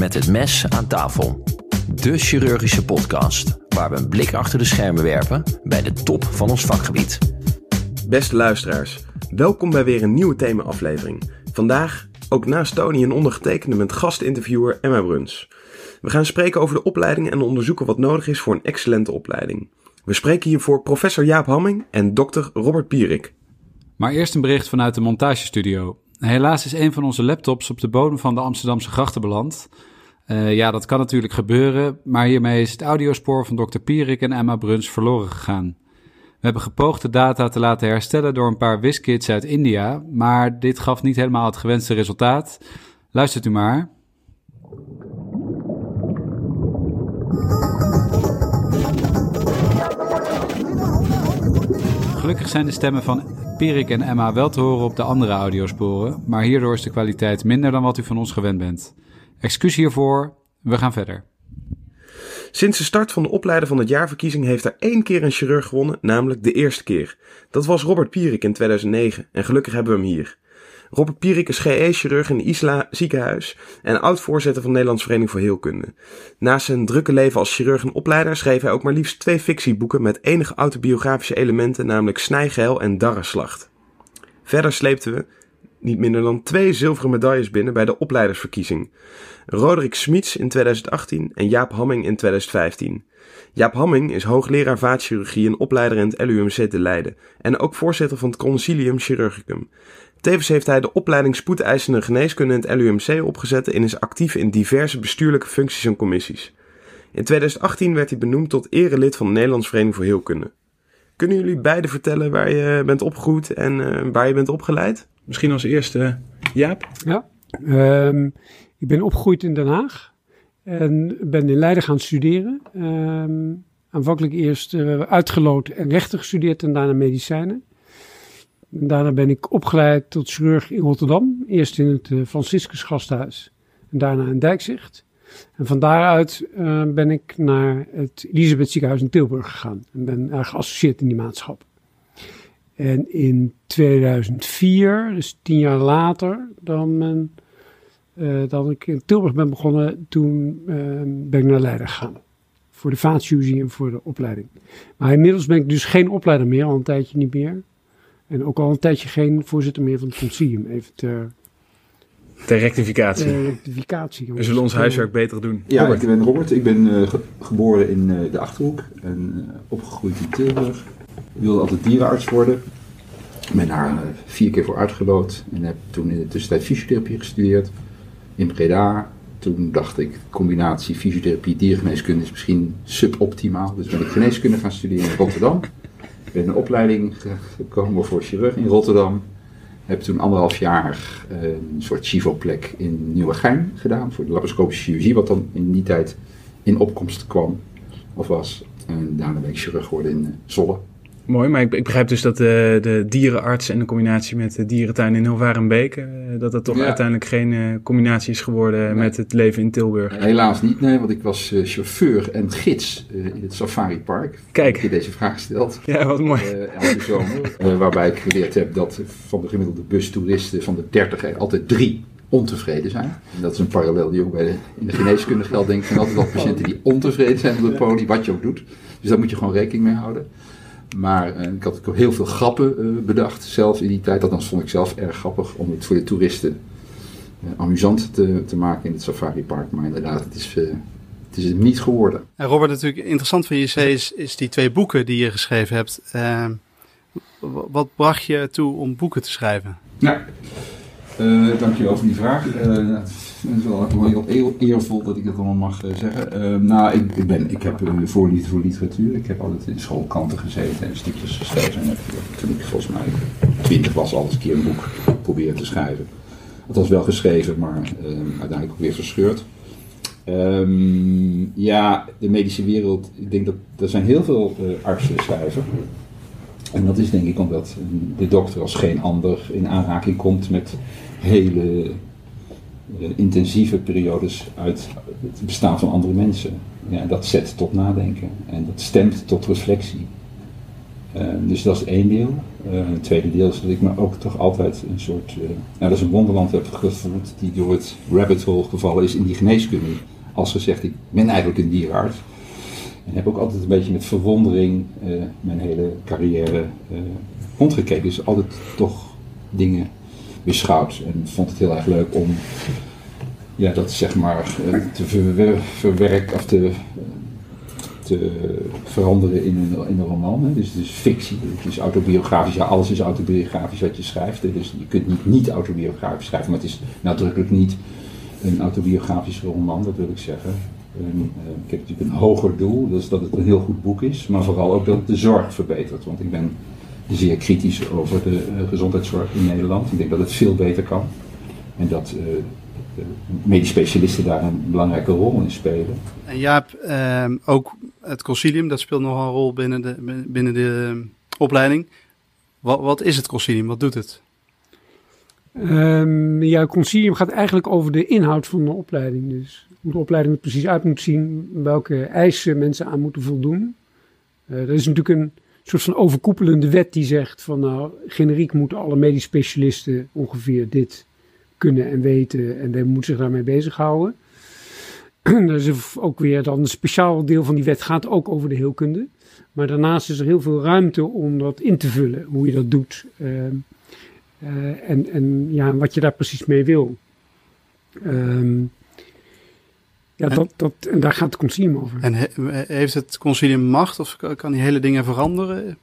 Met het mes aan tafel. De chirurgische podcast waar we een blik achter de schermen werpen bij de top van ons vakgebied. Beste luisteraars, welkom bij weer een nieuwe thema-aflevering. Vandaag ook naast Tony een ondergetekende met gastinterviewer Emma Bruns. We gaan spreken over de opleiding en onderzoeken wat nodig is voor een excellente opleiding. We spreken hiervoor professor Jaap Hamming en dokter Robert Pierik. Maar eerst een bericht vanuit de montagestudio. Helaas is een van onze laptops op de bodem van de Amsterdamse grachten beland. Uh, ja, dat kan natuurlijk gebeuren, maar hiermee is het audiospoor van dokter Pierik en Emma Bruns verloren gegaan. We hebben gepoogd de data te laten herstellen door een paar WizKids uit India, maar dit gaf niet helemaal het gewenste resultaat. Luistert u maar. Gelukkig zijn de stemmen van Pierik en Emma wel te horen op de andere audiosporen, maar hierdoor is de kwaliteit minder dan wat u van ons gewend bent. Excuus hiervoor, we gaan verder. Sinds de start van de opleider van het jaarverkiezing heeft er één keer een chirurg gewonnen, namelijk de eerste keer. Dat was Robert Pierik in 2009 en gelukkig hebben we hem hier. Robert Pierik is GE-chirurg in Isla ziekenhuis en oud-voorzitter van de Nederlandse Vereniging voor Heelkunde. Naast zijn drukke leven als chirurg en opleider schreef hij ook maar liefst twee fictieboeken met enige autobiografische elementen, namelijk Snijgeil en Darreslacht. Verder sleepten we niet minder dan twee zilveren medailles binnen bij de opleidersverkiezing. Roderick Smits in 2018 en Jaap Hamming in 2015. Jaap Hamming is hoogleraar vaatchirurgie en opleider in het LUMC te Leiden en ook voorzitter van het Concilium Chirurgicum. Tevens heeft hij de opleiding spoedeisende geneeskunde in het LUMC opgezet en is actief in diverse bestuurlijke functies en commissies. In 2018 werd hij benoemd tot erelid van de Nederlandse Vereniging voor Heelkunde. Kunnen jullie beiden vertellen waar je bent opgegroeid en uh, waar je bent opgeleid? Misschien als eerste Jaap. Ja, um, ik ben opgegroeid in Den Haag en ben in Leiden gaan studeren. Um, aanvankelijk eerst uh, uitgeloot en rechten gestudeerd en daarna medicijnen. Daarna ben ik opgeleid tot chirurg in Rotterdam. Eerst in het uh, Franciscus Gasthuis en daarna in Dijkzicht. En van daaruit uh, ben ik naar het Elisabeth Ziekenhuis in Tilburg gegaan. En ben uh, geassocieerd in die maatschap. En in 2004, dus tien jaar later dan, men, uh, dan ik in Tilburg ben begonnen, toen ben ik naar Leiden gegaan. Voor de vaatchirurgie en voor de opleiding. Maar inmiddels ben ik dus geen opleider meer, al een tijdje niet meer. En ook al een tijdje geen voorzitter meer van het concilium. Even ter, ter rectificatie. Ter rectificatie. We zullen ons huiswerk beter doen. Ja, Robert. ik ben Robert. Ik ben uh, ge geboren in uh, de Achterhoek en uh, opgegroeid in Tilburg. Ik wilde altijd dierenarts worden. Ik ben daar vier keer voor uitgeloot en heb toen in de tussentijd fysiotherapie gestudeerd in Breda. Toen dacht ik, combinatie fysiotherapie, diergeneeskunde is misschien suboptimaal. Dus ben ik geneeskunde gaan studeren in Rotterdam. Ik ben een opleiding gekomen voor chirurg in Rotterdam. Heb toen anderhalf jaar een soort chivoplek in Nieuwegein gedaan voor de laparoscopische chirurgie, wat dan in die tijd in opkomst kwam of was. En daarna ben ik chirurg geworden in Zolle. Mooi, maar ik, ik, begrijp dus dat de, de dierenarts en de combinatie met de dierentuin in Hilvarenbeek, uh, dat dat toch ja. uiteindelijk geen uh, combinatie is geworden nee. met het leven in Tilburg. Helaas niet, nee, want ik was uh, chauffeur en gids in het safaripark. Kijk. Ik je deze vraag stelt. Ja, wat mooi. elke zomer, waarbij ik geleerd heb dat van de gemiddelde bustoeristen van de 30 er altijd drie ontevreden zijn. En dat is een parallel die ook bij de, in de geneeskunde geldt, denk ik. En altijd wel patiënten die ontevreden zijn op de poli, wat je ook doet. Dus daar moet je gewoon rekening mee houden. Maar uh, ik had ook heel veel grappen uh, bedacht zelf in die tijd. Althans vond ik zelf erg grappig om het voor de toeristen uh, amusant te, te, maken in het safaripark. Maar inderdaad, het is, het is het niet geworden. En Robert, natuurlijk interessant van je is, is die twee boeken die je geschreven hebt. Wat bracht je toe om boeken te schrijven? Uh, dankjewel voor die vraag. Het is wel heel eervol dat ik dat allemaal mag uh, zeggen. Uh, nou, ik, ik, ben, ik heb uh, voorliefde voor literatuur. Ik heb altijd in schoolkanten gezeten en stukjes geschreven. En heb, toen ik volgens mij twintig was, al een keer een boek proberen te schrijven. Het was wel geschreven, maar uiteindelijk ook weer verscheurd. Um, ja, de medische wereld, ik denk dat er zijn heel veel artsen schrijven. En dat is denk ik omdat de dokter als geen ander in aanraking komt met hele intensieve periodes uit het bestaan van andere mensen. Ja, dat zet tot nadenken en dat stemt tot reflectie. Uh, dus dat is één deel. Uh, het tweede deel is dat ik me ook toch altijd een soort, uh, nou dat is een wonderland heb gevoeld die door het rabbit hole gevallen is in die geneeskunde. Als gezegd, ik ben eigenlijk een dierenarts. En heb ook altijd een beetje met verwondering mijn hele carrière rondgekeken. Dus altijd toch dingen beschouwd. En vond het heel erg leuk om ja, dat zeg maar te verwerken of te te veranderen in een, in een roman. Dus het is fictie, het is autobiografisch. Ja, alles is autobiografisch wat je schrijft. Dus je kunt niet niet autobiografisch schrijven, maar het is nadrukkelijk niet een autobiografische roman, dat wil ik zeggen. En, uh, ik heb natuurlijk een hoger doel, dat is dat het een heel goed boek is, maar vooral ook dat de zorg verbetert. Want ik ben zeer kritisch over de uh, gezondheidszorg in Nederland. Ik denk dat het veel beter kan. En dat uh, medisch specialisten daar een belangrijke rol in spelen. En Jaap, uh, ook het concilium, dat speelt nog een rol binnen de, binnen de ehm, opleiding. Wat, wat is het concilium? Wat doet het? Um, ja, het concilium gaat eigenlijk over de inhoud van de opleiding. Dus hoe de opleiding er precies uit moet zien, welke eisen mensen aan moeten voldoen. Uh, er is natuurlijk een soort van overkoepelende wet die zegt van nou, generiek moeten alle medisch specialisten ongeveer dit kunnen en weten en they moeten zich daarmee bezighouden. er is ook weer dan een speciaal deel van die wet gaat ook over de heelkunde. Maar daarnaast is er heel veel ruimte om dat in te vullen, hoe je dat doet. Uh, uh, en, en ja, wat je daar precies mee wil. Um, ja, dat, dat, en daar gaat het concilium over. En he, heeft het concilium macht of kan die hele dingen veranderen?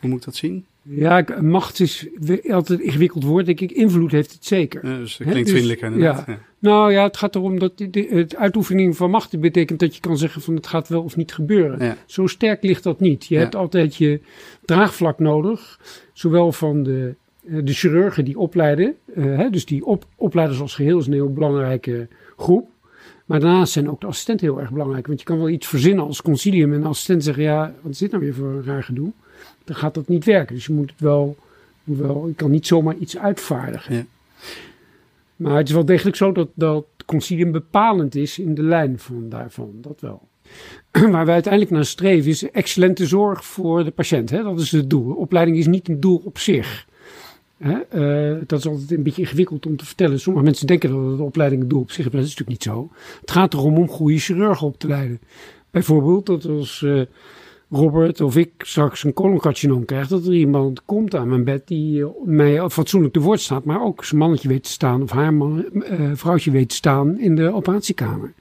Hoe moet ik dat zien? Ja, macht is altijd een ingewikkeld woord. Denk ik, invloed heeft het zeker. Ja, dus dat klinkt He, dus, Ja. ja. Nou ja, het gaat erom dat de, de, het uitoefening van macht betekent dat je kan zeggen van het gaat wel of niet gebeuren. Ja. Zo sterk ligt dat niet. Je hebt altijd je draagvlak nodig, zowel van de, de chirurgen die opleiden. Uh, hè, dus die op, opleiders als geheel is een heel belangrijke groep. Maar daarnaast zijn ook de assistenten heel erg belangrijk. Want je kan wel iets verzinnen als concilium en de assistent zeggen, ja, wat is dit nou weer voor een raar gedoe? dan gaat dat niet werken. Dus je moet het wel, moet wel je kan niet zomaar iets uitvaardigen. Ja. Maar het is wel degelijk zo dat, dat concilium bepalend is in de lijn van daarvan, dat wel. Waar wij uiteindelijk naar streven is excellente zorg voor de patiënt. Hè? Dat is het doel. opleiding is niet een doel op zich. Hè? Uh, dat is altijd een beetje ingewikkeld om te vertellen. Sommige mensen denken dat de opleiding doel op zich is, dat is natuurlijk niet zo. Het gaat erom om goede chirurgen op te leiden. Bijvoorbeeld, dat als uh, Robert of ik straks een coloncarcinoom krijg, dat er iemand komt aan mijn bed die uh, mij fatsoenlijk te woord staat, maar ook zijn mannetje weet te staan of haar man, vrouwtje weet te staan in de operatiekamer.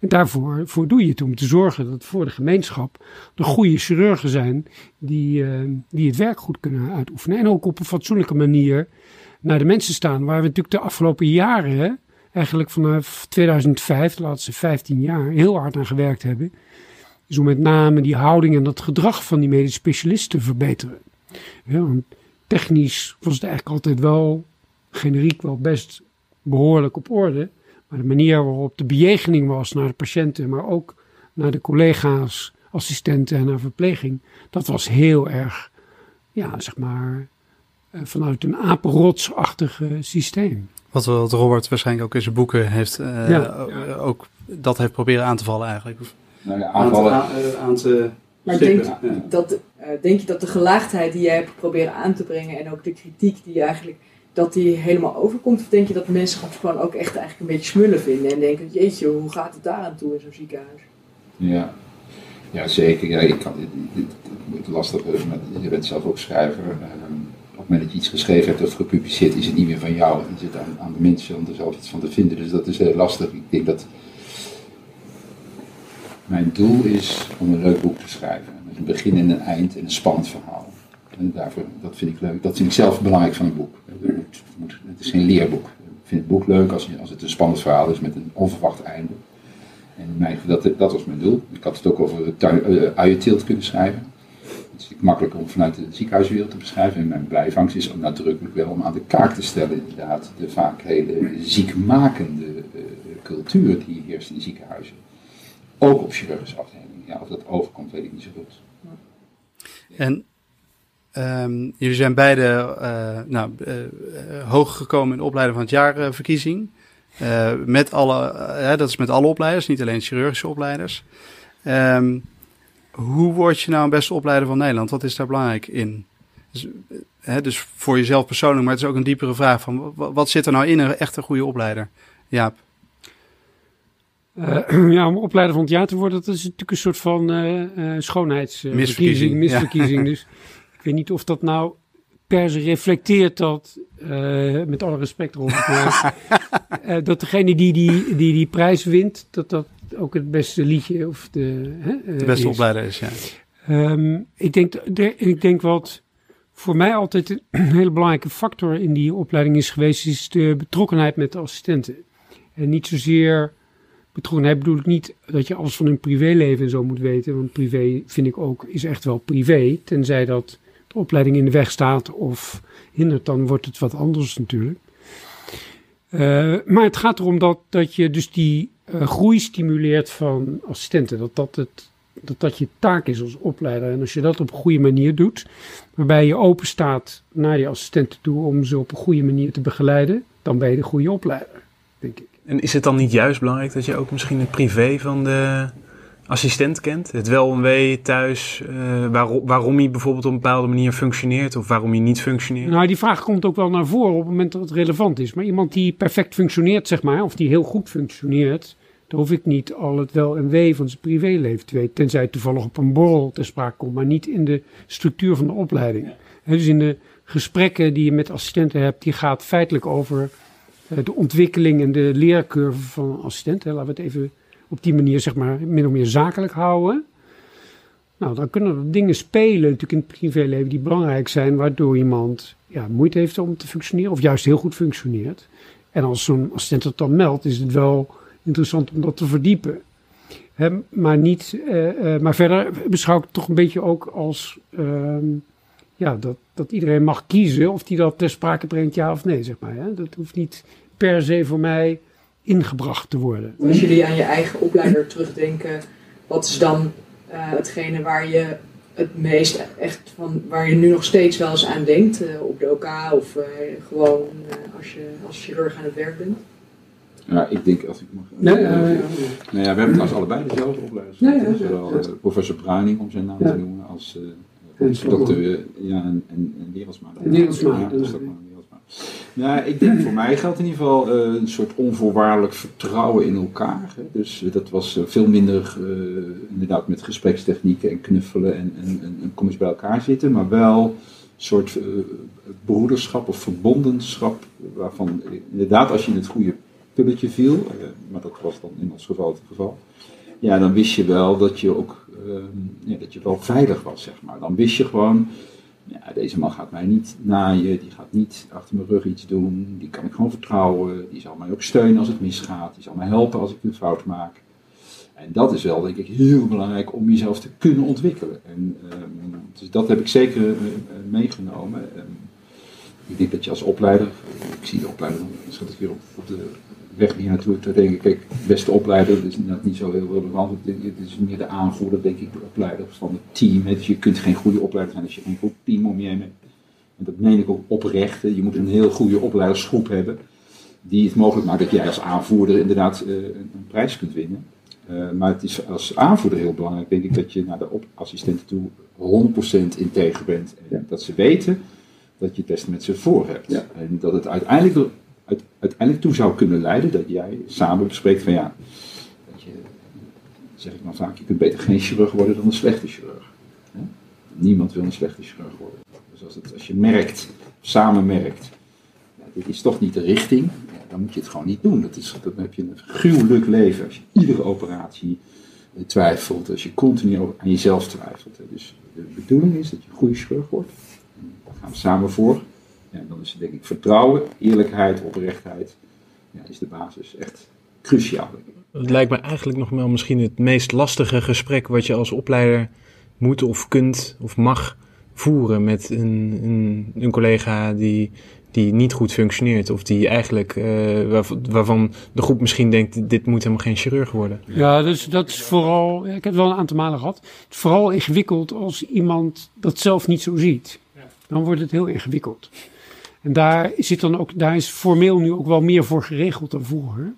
En daarvoor voor doe je het om te zorgen dat voor de gemeenschap de goede chirurgen zijn die, uh, die het werk goed kunnen uitoefenen. En ook op een fatsoenlijke manier naar de mensen staan, waar we natuurlijk de afgelopen jaren, eigenlijk vanaf 2005, de laatste 15 jaar, heel hard aan gewerkt hebben is om met name die houding en dat gedrag van die medisch specialisten te verbeteren. Ja, technisch was het eigenlijk altijd wel, generiek wel best behoorlijk op orde. Maar de manier waarop de bejegening was naar de patiënten, maar ook naar de collega's, assistenten en naar verpleging, dat was heel erg, ja, zeg maar, eh, vanuit een apenrotsachtig systeem. Wat, wat Robert waarschijnlijk ook in zijn boeken heeft, uh, ja. ook dat heeft proberen aan te vallen eigenlijk nou ja, aanvallen. Aan, te, aan te maar denk, ja. dat, denk je dat de gelaagdheid die jij hebt proberen aan te brengen en ook de kritiek die je eigenlijk, dat die helemaal overkomt? Of denk je dat mensen gewoon ook echt eigenlijk een beetje smullen vinden en denken, jeetje, hoe gaat het daar aan toe in zo'n ziekenhuis? Ja. Ja, zeker. Ja, ik kan, het, lastig, je bent zelf ook schrijver. Um, op het moment dat je iets geschreven hebt of gepubliceerd, is het niet meer van jou. Het aan, aan de mensen om er zelf iets van te vinden. Dus dat is heel lastig. Ik denk dat mijn doel is om een leuk boek te schrijven. Met een begin en een eind en een spannend verhaal. En daarvoor, dat vind ik leuk. Dat vind ik zelf belangrijk van een boek. Het, moet, het is geen leerboek. Ik vind het boek leuk als, als het een spannend verhaal is met een onverwacht einde. En mijn, dat, dat was mijn doel. Ik had het ook over uh, uienteelt kunnen schrijven. Het is makkelijk om vanuit de ziekenhuiswereld te beschrijven. En mijn blijvangst is ook nadrukkelijk wel om aan de kaak te stellen, inderdaad, de vaak hele ziekmakende uh, cultuur die heerst in ziekenhuizen. Ook op chirurgische afdelingen. Ja, of dat overkomt, weet ik niet zo goed. En um, jullie zijn beide uh, nou, uh, hoog gekomen in de opleiding van het jaar verkiezing. met alle, dat is met alle opleiders, niet alleen chirurgische opleiders. Um, hoe word je nou een beste opleider van Nederland? Wat is daar belangrijk in? Dus, hè, dus voor jezelf persoonlijk, maar het is ook een diepere vraag van wat, zit er nou in een echt een goede opleider? Jaap. Uh, ja, om opleider van het jaar te worden, dat is natuurlijk een soort van uh, uh, schoonheidsverkiezing, misverkiezing. Dus weet niet of dat nou per se reflecteert dat, met alle respect erop, dat degene die die, die die prijs wint, dat dat ook het beste liedje of de, de beste opleider is. Ja. Um, ik, denk, ik denk wat voor mij altijd een hele belangrijke factor in die opleiding is geweest, is de betrokkenheid met de assistenten. En niet zozeer betrokkenheid bedoel ik niet dat je alles van hun privéleven en zo moet weten. Want privé vind ik ook, is echt wel privé. Tenzij dat opleiding in de weg staat of hindert, dan wordt het wat anders natuurlijk. Uh, maar het gaat erom dat, dat je dus die uh, groei stimuleert van assistenten. Dat dat, het, dat dat je taak is als opleider. En als je dat op een goede manier doet, waarbij je open staat naar die assistenten toe om ze op een goede manier te begeleiden, dan ben je de goede opleider, denk ik. En is het dan niet juist belangrijk dat je ook misschien het privé van de assistent kent? Het wel en wee thuis, uh, waarom, waarom hij bijvoorbeeld op een bepaalde manier functioneert of waarom hij niet functioneert? Nou, die vraag komt ook wel naar voren op het moment dat het relevant is. Maar iemand die perfect functioneert, zeg maar, of die heel goed functioneert, dan hoef ik niet al het wel en wee van zijn privéleven te weten. Tenzij het toevallig op een borrel ter sprake komt, maar niet in de structuur van de opleiding. dus in de gesprekken die je met assistenten hebt, die gaat feitelijk over eh, de ontwikkeling en de leercurve van assistenten. Laten we het even op die manier, zeg maar, min of meer zakelijk houden. Nou, dan kunnen er dingen spelen natuurlijk in het privéleven die belangrijk zijn, waardoor iemand ja, moeite heeft om te functioneren of juist heel goed functioneert. En als zo'n assistent het dan meldt, is het wel interessant om dat te verdiepen. maar, niet, uh, uh, maar verder beschouw ik het toch een beetje ook als uh, ja, dat, dat iedereen mag kiezen of die dat ter sprake brengt, ja of nee, zeg maar. Hè? Dat hoeft niet per se voor mij ingebracht te worden. Als jullie aan je eigen opleider terugdenken, wat is dan uh, hetgene waar je het meest echt van, waar je nu nog steeds wel eens aan denkt, uh, op de OK of uh, gewoon als je als chirurg aan het werk bent? Ja, ik denk als ik mag. Nee, uh, nou ja, we hebben trouwens allebei dezelfde opleiders. Ja, Zowel ja. professor Bruining, om zijn naam te noemen, als dokter ja, en, en, en Wereldsma. Wereldsma. Ja, nou, ik denk voor mij geldt in ieder geval uh, een soort onvoorwaardelijk vertrouwen in elkaar. Dus uh, dat was uh, veel minder inderdaad met gesprekstechnieken en knuffelen en, en, en, kom eens bij elkaar zitten, maar wel een soort broederschap of verbondenschap waarvan inderdaad als je in het goede pulletje viel, maar dat was dan in ons geval het geval, ja, dan wist je wel dat je ook ja, dat je wel veilig was, zeg maar. Dan wist je gewoon, ja, deze man gaat mij niet naaien, die gaat niet achter mijn rug iets doen, die kan ik gewoon vertrouwen, die zal mij ook steunen als het misgaat, die zal mij helpen als ik een fout maak. En dat is wel, denk ik, heel belangrijk om jezelf te kunnen ontwikkelen. En, um, dus dat heb ik zeker uh, meegenomen. Um, ik denk dat je als opleider, ik zie de opleider, dan schat ik weer op, op de weg hier naartoe te denken, kijk, beste opleider, dat is niet zo heel relevant. Het is meer de aanvoerder, denk ik, de opleider van het team. Dus je kunt geen goede opleider zijn als je geen goed team om je heen hebt. En dat meen ik ook oprecht. Je moet een heel goede opleidersgroep hebben, die het mogelijk maakt dat jij als aanvoerder inderdaad uh, een prijs kunt winnen. Uh, maar het is als aanvoerder heel belangrijk, denk ik, dat je naar de assistenten toe 100% integer bent. En ja. dat ze weten dat je het beste met ze voor hebt. Ja. En dat het uiteindelijk uiteindelijk toe zou kunnen leiden dat jij samen bespreekt van ja, dat je, zeg ik maar vaak, je kunt beter geen chirurg worden dan een slechte chirurg. Hè? Niemand wil een slechte chirurg worden. Dus als, het, als je merkt, samen merkt, dit is toch niet de richting, dan moet je het gewoon niet doen. Dat is, dan heb je een gruwelijk leven als je iedere operatie twijfelt, als je continu aan jezelf twijfelt. Dus de bedoeling is dat je een goede chirurg wordt. daar gaan we samen voor. Ja, dan is het denk ik vertrouwen, eerlijkheid, oprechtheid, ja, is de basis echt cruciaal. Het lijkt me eigenlijk nog wel misschien het meest lastige gesprek wat je als opleider moet of kunt of mag voeren met een, een, een collega die, die niet goed functioneert. Of die eigenlijk, uh, waarvan de groep misschien denkt, dit moet helemaal geen chirurg worden. Ja, dus dat is vooral, ik heb het wel een aantal malen gehad. Het is vooral ingewikkeld als iemand dat zelf niet zo ziet. Dan wordt het heel ingewikkeld. En daar, zit dan ook, daar is formeel nu ook wel meer voor geregeld dan vroeger.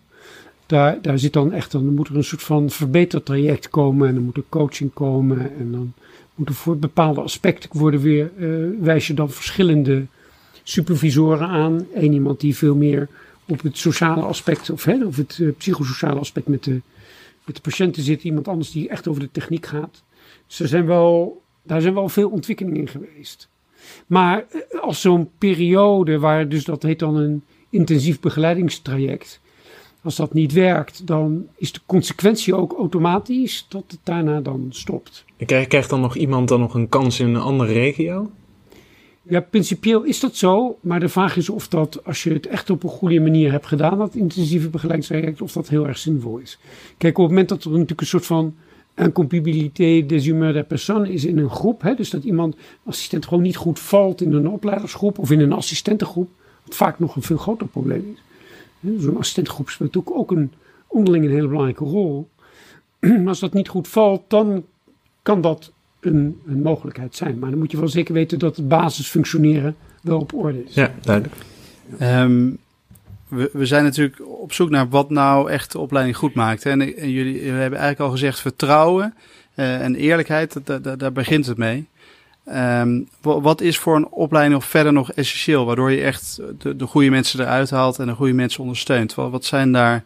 daar, daar zit dan echt, dan moet er een soort van verbetertraject komen en dan moet er coaching komen en dan moeten voor bepaalde aspecten worden weer, uh, wijs je dan verschillende supervisoren aan. Eén iemand die veel meer op het sociale aspect of, hè, of het uh, psychosociale aspect met de, met de patiënten zit. Iemand anders die echt over de techniek gaat. Dus zijn wel, daar zijn wel veel ontwikkelingen in geweest. Maar eh, als zo'n periode waar dus dat heet dan een intensief begeleidingstraject. Als dat niet werkt, dan is de consequentie ook automatisch dat het daarna dan stopt. krijgt dan nog iemand dan nog een kans in een andere regio? Ja, principieel is dat zo. Maar de vraag is of dat, als je het echt op een goede manier hebt gedaan, dat intensieve begeleidingstraject, of dat heel erg zinvol is. Kijk, op het moment dat er natuurlijk een soort van incompatibilité des humeurs der personne is in een groep, hè, dus dat iemand, assistent, gewoon niet goed valt in een opleidersgroep of in een assistentengroep, wat vaak nog een veel groter probleem is. Zo'n assistentengroep speelt natuurlijk ook een, onderling een hele belangrijke rol. Maar als dat niet goed valt, dan kan dat een, een, mogelijkheid zijn. Maar dan moet je wel zeker weten dat het basisfunctioneren wel op orde is. Ja, duidelijk. Um, we, zijn natuurlijk op zoek naar wat nou echt de opleiding goed maakt. En, jullie, hebben eigenlijk al gezegd vertrouwen uh, en eerlijkheid, dat, daar begint het mee. Um, wat is voor een opleiding nog verder nog essentieel, waardoor je echt de, de goede mensen eruit haalt en de goede mensen ondersteunt? Wat, wat zijn daar,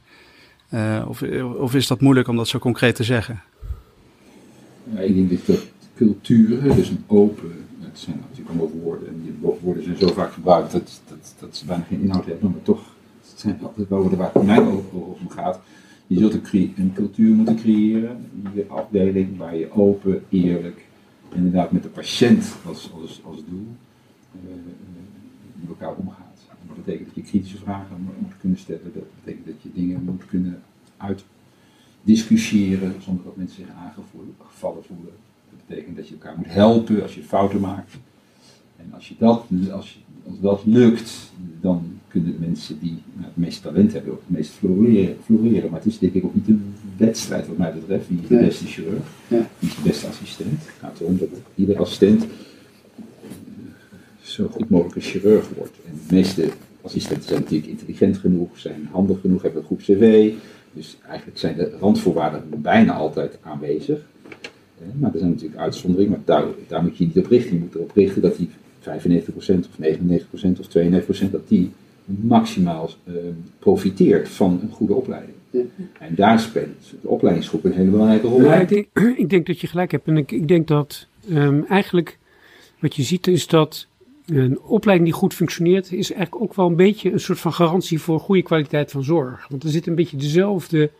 uh, of, of is dat moeilijk om dat zo concreet te zeggen? Ja, ik denk dat cultuur, dus een open, het zijn natuurlijk allemaal woorden, en die woorden zijn zo vaak gebruikt dat, dat, dat ze bijna geen inhoud hebben, maar toch zijn altijd woorden waar het mij om gaat. Je zult een, cultuur moeten creëren, je afdeling waar je open, eerlijk, inderdaad met de patiënt als, als, als doel uh, met elkaar omgaat. Dat betekent dat je kritische vragen moet kunnen stellen, dat betekent dat je dingen moet kunnen uitdiscussiëren zonder dat mensen zich aangevallen voelen betekent dat je elkaar moet helpen als je fouten maakt. En als, je dat, als, je, als dat lukt, dan kunnen mensen die nou, het meeste talent hebben ook het meest floreren, floreren. Maar het is denk ik ook niet een wedstrijd wat mij betreft. Wie is de beste chirurg? Wie is de beste assistent? Het gaat erom dat ieder assistent zo goed mogelijk een chirurg wordt. En de meeste assistenten zijn natuurlijk intelligent genoeg, zijn handig genoeg, hebben een goed cv. Dus eigenlijk zijn de randvoorwaarden bijna altijd aanwezig. Maar er zijn natuurlijk uitzonderingen, maar daar, daar moet je niet op richten. Je moet erop richten dat die 95% of 99% of 92% dat die maximaal uh, profiteert van een goede opleiding. En daar speelt de opleidingsgroep een hele belangrijke rol. Ja, ik, denk, ik, denk, dat je gelijk hebt. En ik, ik denk dat um, eigenlijk wat je ziet is dat een opleiding die goed functioneert, is eigenlijk ook wel een beetje een soort van garantie voor goede kwaliteit van zorg. Want er zitten een beetje dezelfde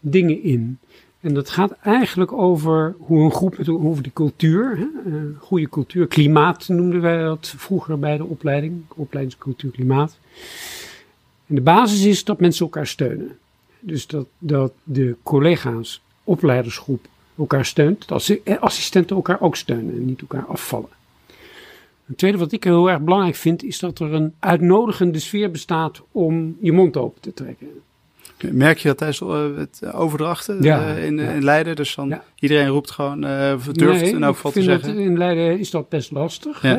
dingen in. En dat gaat eigenlijk over hoe een groep, over de cultuur, hè, uh, goede cultuur, klimaat noemden wij dat vroeger bij de opleiding, opleidingscultuur, klimaat. En de basis is dat mensen elkaar steunen. Dus dat, dat de collega's, opleidersgroep elkaar steunt, dat assistenten elkaar ook steunen en niet elkaar afvallen. Het tweede wat ik heel erg belangrijk vind, is dat er een uitnodigende sfeer bestaat om je mond open te trekken. Merk je dat tijdens uh, het overdrachten uh, in, in, Leiden? Dus dan iedereen roept gewoon, uh, durft nee, in elk geval te zeggen. in Leiden is dat best lastig. Hè?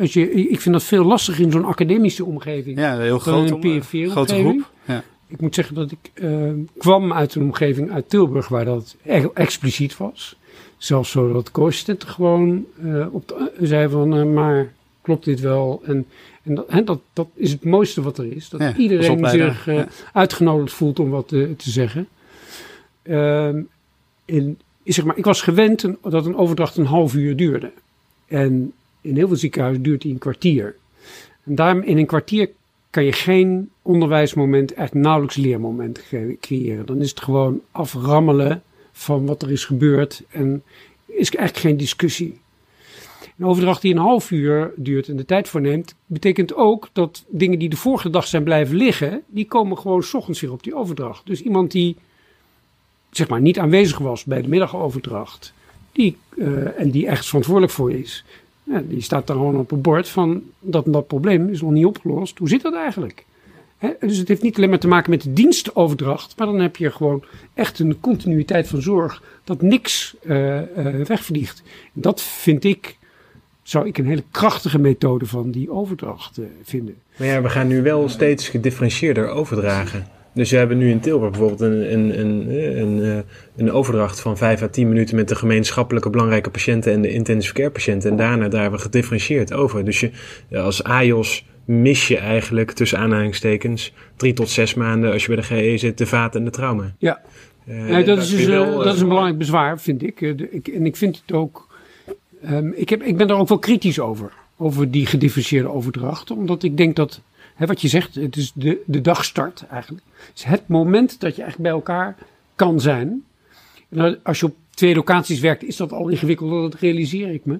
als je, ik vind dat veel lastiger in zo'n academische omgeving. Ja, heel groot. een grote groep. Ja. Ik moet zeggen dat ik kwam uit een omgeving uit Tilburg waar dat echt expliciet was. Zelfs zo dat de gewoon op de, zei van, maar klopt dit wel? En en dat, dat, dat is het mooiste wat er is. Dat iedereen zich uh, uitgenodigd voelt om wat te, te zeggen. Uh, in, zeg maar, ik was gewend dat een overdracht een half uur duurde. En in heel veel ziekenhuizen duurt die een kwartier. En daarom in een kwartier kan je geen onderwijsmoment, echt nauwelijks leermoment creëren. Dan is het gewoon aframmelen van wat er is gebeurd en is eigenlijk geen discussie. Een overdracht die een half uur duurt en de tijd voor neemt, betekent ook dat dingen die de vorige dag zijn blijven liggen, die komen gewoon s ochtends weer op die overdracht. Dus iemand die zeg maar niet aanwezig was bij de middagoverdracht, die, uh, en die echt verantwoordelijk voor is, die staat dan gewoon op een bord van dat dat probleem is nog niet opgelost. Hoe zit dat eigenlijk? dus het heeft niet alleen maar te maken met de dienstoverdracht, maar dan heb je gewoon echt een continuïteit van zorg dat niks uh, uh, wegvliegt. Dat vind ik zou ik een hele krachtige methode van die overdracht uh, vinden. Maar ja, we gaan nu wel steeds gedifferentieerder overdragen. Dus we hebben nu in Tilburg bijvoorbeeld een, een, een, een, eh, een overdracht van 5 à 10 minuten met de gemeenschappelijke belangrijke patiënten en de intensive care patiënten. En daarna daar hebben we gedifferentieerd over. Dus je, als AJOS mis je eigenlijk tussen aanhalingstekens drie tot zes maanden als je bij de GE zit, de vaat en de trauma. Ja, Uh, nee, dat, is dus, wel, dat is een belangrijk bezwaar, vind ik. De, ik en ik vind het ook. Um, ik, heb, ik ben er ook wel kritisch over. Over die gedifferentieerde overdracht. Omdat ik denk dat. Hè, wat je zegt, het is de, de dagstart eigenlijk. Het is het moment dat je echt bij elkaar kan zijn. En als je op twee locaties werkt, is dat al ingewikkelder, dat realiseer ik me.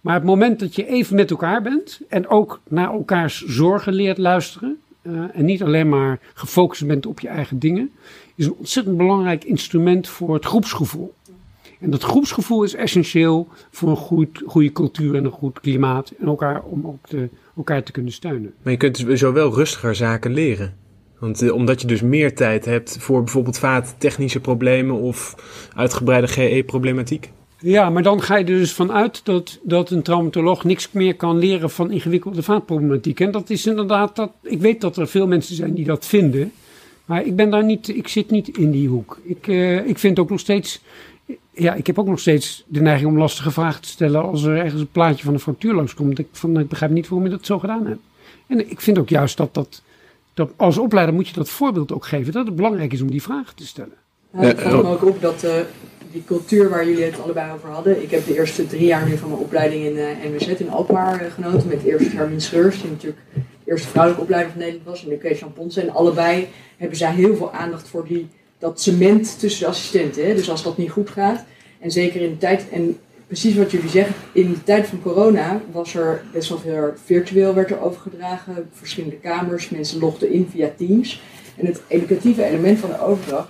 Maar het moment dat je even met elkaar bent en ook naar elkaars zorgen leert luisteren. Uh, en niet alleen maar gefocust bent op je eigen dingen, is een ontzettend belangrijk instrument voor het groepsgevoel. En dat groepsgevoel is essentieel voor een goed, goede cultuur en een goed klimaat. En elkaar, om ook te, elkaar te kunnen steunen. Maar je kunt zo wel rustiger zaken leren. Want uh, omdat je dus meer tijd hebt voor bijvoorbeeld vaattechnische problemen of uitgebreide GE-problematiek. Ja, maar dan ga je er dus vanuit dat, dat een traumatoloog niks meer kan leren van ingewikkelde vaatproblematiek. En dat is inderdaad, dat, ik weet dat er veel mensen zijn die dat vinden. Maar ik ben daar niet, ik zit niet in die hoek. Ik, uh, ik vind ook nog steeds, ja, ik heb ook nog steeds de neiging om lastige vragen te stellen als er ergens een plaatje van een fractuur langskomt. Ik, van, ik begrijp niet waarom je dat zo gedaan hebt. En ik vind ook juist dat, dat, dat als opleider moet je dat voorbeeld ook geven, dat het belangrijk is om die vragen te stellen. Het valt me ook op dat uh, die cultuur waar jullie het allebei over hadden. Ik heb de eerste drie jaar nu van mijn opleiding in uh, NWZ in Alkmaar uh, genoten. Met eerst Hermine Scheurs, die natuurlijk de eerste vrouwelijke opleider van Nederland was. En nu Kees Jan Ponsen. En allebei hebben zij heel veel aandacht voor die, dat cement tussen de assistenten. Hè? Dus als dat niet goed gaat. En zeker in de tijd, en precies wat jullie zeggen, in de tijd van corona was er best wel veel virtueel werd er overgedragen. Verschillende kamers, mensen logden in via Teams. En het educatieve element van de overdracht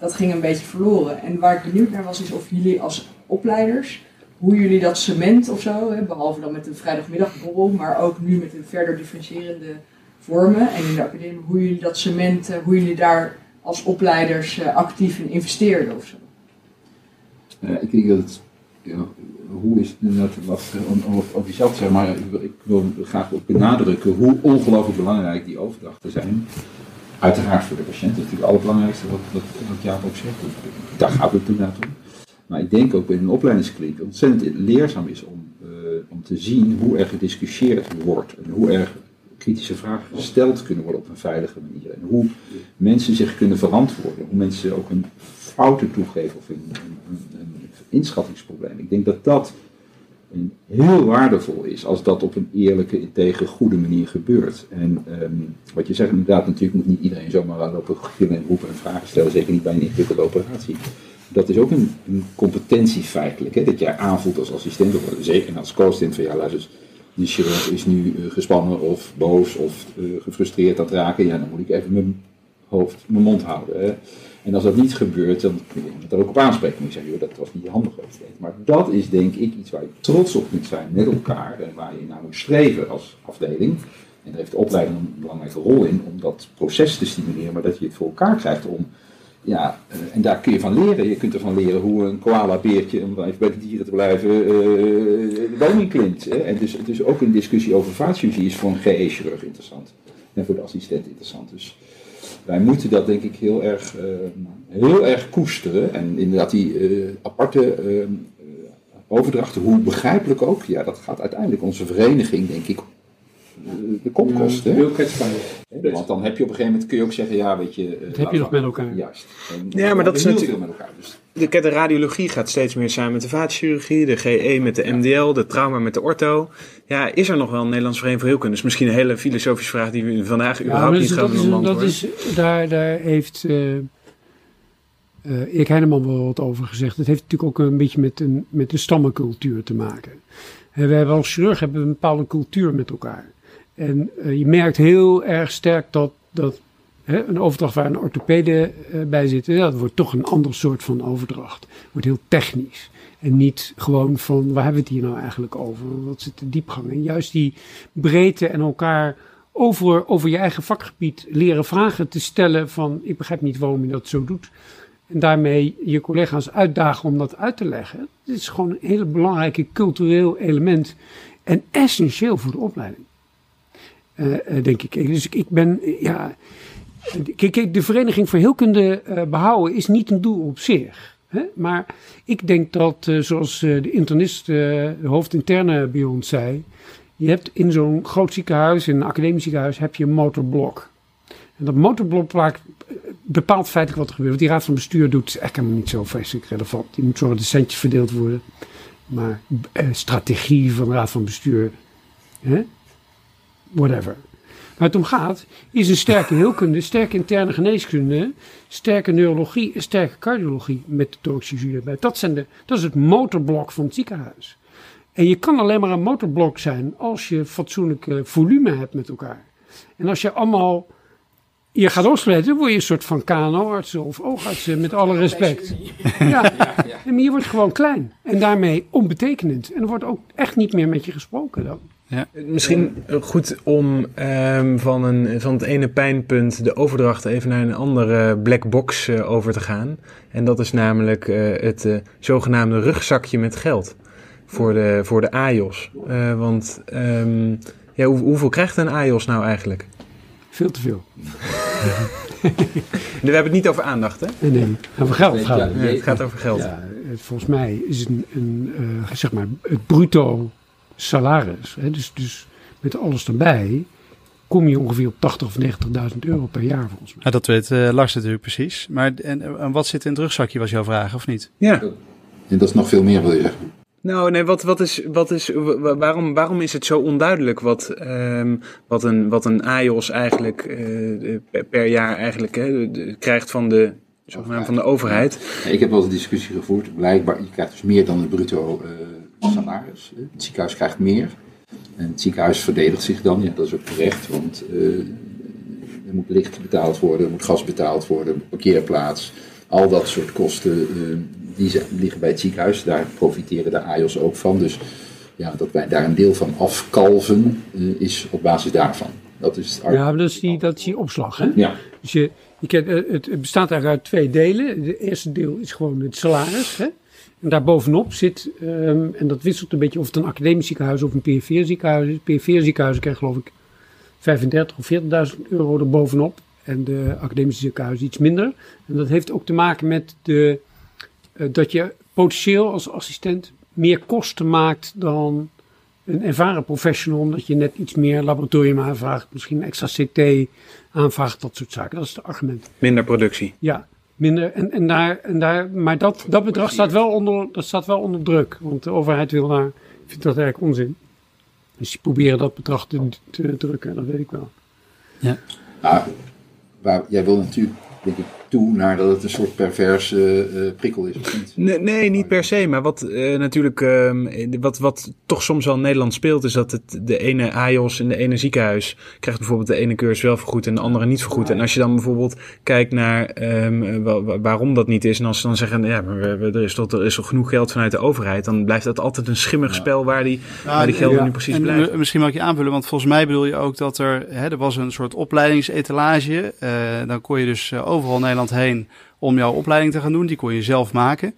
dat ging een beetje verloren. En waar ik benieuwd naar was, is of jullie als opleiders, hoe jullie dat cement of zo, hè, behalve dan met een vrijdagmiddagborrel, maar ook nu met een verder differentiërende vormen en in de academie, hoe jullie dat cement, hoe jullie daar als opleiders uh, actief in investeerden of zo. Ik denk dat het, ja, hoe is het inderdaad, wat over jezelf zeg maar, ik wil graag ook benadrukken hoe ongelooflijk belangrijk die overdrachten zijn. Uiteraard voor de patiënt, dat is natuurlijk het allerbelangrijkste wat, wat, wat Jaap ook zegt. Daar gaat het inderdaad om. Maar ik denk ook binnen een opleidingskliniek ontzettend leerzaam is om, uh, om te zien hoe er gediscussieerd wordt. En hoe er kritische vragen gesteld kunnen worden op een veilige manier. En hoe mensen zich kunnen verantwoorden. Hoe mensen ook een fouten toegeven of een, een, inschattingsprobleem. Ik denk dat dat heel waardevol is als dat op een eerlijke, integer, goede manier gebeurt. En um, wat je zegt, inderdaad, natuurlijk moet niet iedereen zomaar lopen gillen en roepen en vragen stellen, zeker niet bij een ingewikkelde operatie. Dat is ook een, een competentie feitelijk, hè, dat jij aanvoelt als assistent, of zeker als co-assistent van ja, luister, die chirurg is nu uh, gespannen of boos of uh, gefrustreerd aan het raken, ja, dan moet ik even mijn hoofd, mijn mond houden. Hè. En als dat niet gebeurt, dan kun je het er ook op aanspreken. Ik zeg, joh, dat was niet handig wat. Maar dat is denk ik iets waar je trots op moet zijn met elkaar. En waar je naar moet streven als afdeling. En daar heeft de opleiding een belangrijke rol in om dat proces te stimuleren. Maar dat je het voor elkaar krijgt om, ja, uh, en daar kun je van leren. Je kunt ervan leren hoe een koala-beertje, om even bij de dieren te blijven, uh, de boom klimt. En dus, dus ook een discussie over vaatchirurgie is voor een GE-chirurg interessant. En voor de assistent interessant. Dus wij moeten dat denk ik heel erg, uh, heel erg koesteren. En inderdaad die aparte overdrachten, hoe begrijpelijk ook, ja, dat gaat uiteindelijk onze vereniging denk ik de kop kosten. Heel kwetsbaar. Want dan heb je op een gegeven moment, kun je ook zeggen, ja weet je... Dat heb je nog met elkaar. Juist. En, ja, maar dat is natuurlijk... met elkaar. Dus. De, de radiologie gaat steeds meer samen met de vaatchirurgie, de GE met de MDL, de trauma met de ortho. Ja, is er nog wel een Nederlands Vereniging voor Heelkunde? Dat is misschien een hele filosofische vraag die we vandaag ja, überhaupt niet gaan beantwoorden. Dat is, daar, daar heeft uh, uh, Erik Heineman wel wat over gezegd. Het heeft natuurlijk ook een beetje met een, met een stammencultuur te maken. En we hebben als chirurg hebben een bepaalde cultuur met elkaar. En uh, je merkt heel erg sterk dat, dat hè, een overdracht waar een orthopede uh, bij zit, dat wordt toch een ander soort van overdracht. Wordt heel technisch. En niet gewoon van waar hebben we het hier nou eigenlijk over? Wat zit de diepgang? En juist die breedte en elkaar over, over je eigen vakgebied leren vragen te stellen van ik begrijp niet waarom je dat zo doet. En daarmee je collega's uitdagen om dat uit te leggen. Dit is gewoon een hele belangrijke cultureel element en essentieel voor de opleiding. Uh, uh, denk ik. Dus ik ben, ja, Kijk, de Vereniging voor Heelkunde behouden is niet een doel op zich. Hè? Maar ik denk dat, zoals de internist, de hoofdinterne bij ons zei, je hebt in zo'n groot ziekenhuis, in een academisch ziekenhuis, heb je een motorblok. En dat motorblok bepaalt feitelijk wat er gebeurt. Want die raad van bestuur doet echt helemaal niet zo vreselijk relevant. Die moet zorgen dat de centjes verdeeld worden. Maar strategie van de raad van bestuur, hè? Whatever. Waar het om gaat, is een sterke heelkunde, sterke interne geneeskunde, sterke neurologie en sterke cardiologie met de thoraxchirurgie erbij. Dat, zijn de, dat is het motorblok van het ziekenhuis. En je kan alleen maar een motorblok zijn als je fatsoenlijk volume hebt met elkaar. En als je allemaal je gaat opsplitsen, word je een soort van KNO-artsen of oogartsen, met alle respect. Ja, ja, ja. maar je wordt gewoon klein en daarmee onbetekenend. En er wordt ook echt niet meer met je gesproken dan. Ja. Misschien goed om um, van, een, van het ene pijnpunt de overdracht even naar een andere black box uh, over te gaan. En dat is namelijk uh, het uh, zogenaamde rugzakje met geld voor de, voor de AJOS. want um, ja, hoe, hoeveel krijgt een AJOS nou eigenlijk? Veel te veel. We hebben het niet over aandacht, hè? Nee, nee. over geld gaat het. Ja, het gaat over geld. Ja, volgens mij is een, een uh, zeg maar, het bruto salaris, hè, dus, dus met alles erbij, kom je ongeveer op 80 of 90.000 euro per jaar volgens mij. Ja, dat weet uh, Lars natuurlijk precies. Maar en, en wat zit in het rugzakje was jouw vraag, of niet? Ja. En dat is nog veel meer, wil je zeggen? Nou, nee, wat, wat is, wat is, waarom, waarom is het zo onduidelijk wat, um, wat, een, wat een AJOS eigenlijk uh, per jaar eigenlijk hè, krijgt van de, van de overheid? Ik heb wel eens een discussie gevoerd. Blijkbaar, je krijgt dus meer dan een bruto uh, salaris. Het ziekenhuis krijgt meer. En het ziekenhuis verdedigt zich dan, ja, dat is ook terecht, want er moet licht betaald worden, er moet gas betaald worden, parkeerplaats, al dat soort kosten die liggen bij het ziekenhuis. Daar profiteren de AJOS ook van. Dus ja, dat wij daar een deel van afkalven uh, is op basis daarvan. Dat is het ja, dat is die, dat is die opslag. Hè? Ja. Dus je, je kent, het bestaat eigenlijk uit twee delen. Het eerste deel is gewoon het salaris. Hè? En daarbovenop zit, um, en dat wisselt een beetje of het een academisch ziekenhuis of een PFR ziekenhuis is. PFR ziekenhuizen krijgen geloof ik 35 of 40.000 euro erbovenop. En de academische ziekenhuizen iets minder. En dat heeft ook te maken met de uh, dat je potentieel als assistent meer kosten maakt dan een ervaren professional, omdat je net iets meer laboratorium aanvraagt, misschien extra CT aanvraagt, dat soort zaken. Dat is het argument. Minder productie. Ja, minder. En, en daar, en daar, maar dat, dat bedrag staat wel, onder, dat staat wel onder druk, want de overheid wil daar, vindt dat eigenlijk onzin. Dus die proberen dat bedrag te, te drukken, dat weet ik wel. Ja. Nou, waar, jij wil natuurlijk, denk ik, toe naar dat het een soort perverse uh, prikkel is. Of niet? Nee, nee, niet per se. Maar wat uh, natuurlijk, uh, wat, wat toch soms wel in Nederland speelt, is dat het de ene AJOS in de ene ziekenhuis krijgt bijvoorbeeld de ene cursus wel vergoed en de andere niet vergoed. Ja. En als je dan bijvoorbeeld kijkt naar um, waarom dat niet is, en als ze dan zeggen, ja, maar er is toch, er is toch genoeg geld vanuit de overheid, dan blijft dat altijd een schimmig ja. spel waar die, ja, waar die gelden ja. nu precies en blijven. Misschien mag ik je aanvullen, want volgens mij bedoel je ook dat er, hè, er was een soort opleidingsetalage. Uh, dan kon je dus overal in Nederland heen om jouw opleiding te gaan doen. Die kon je zelf maken.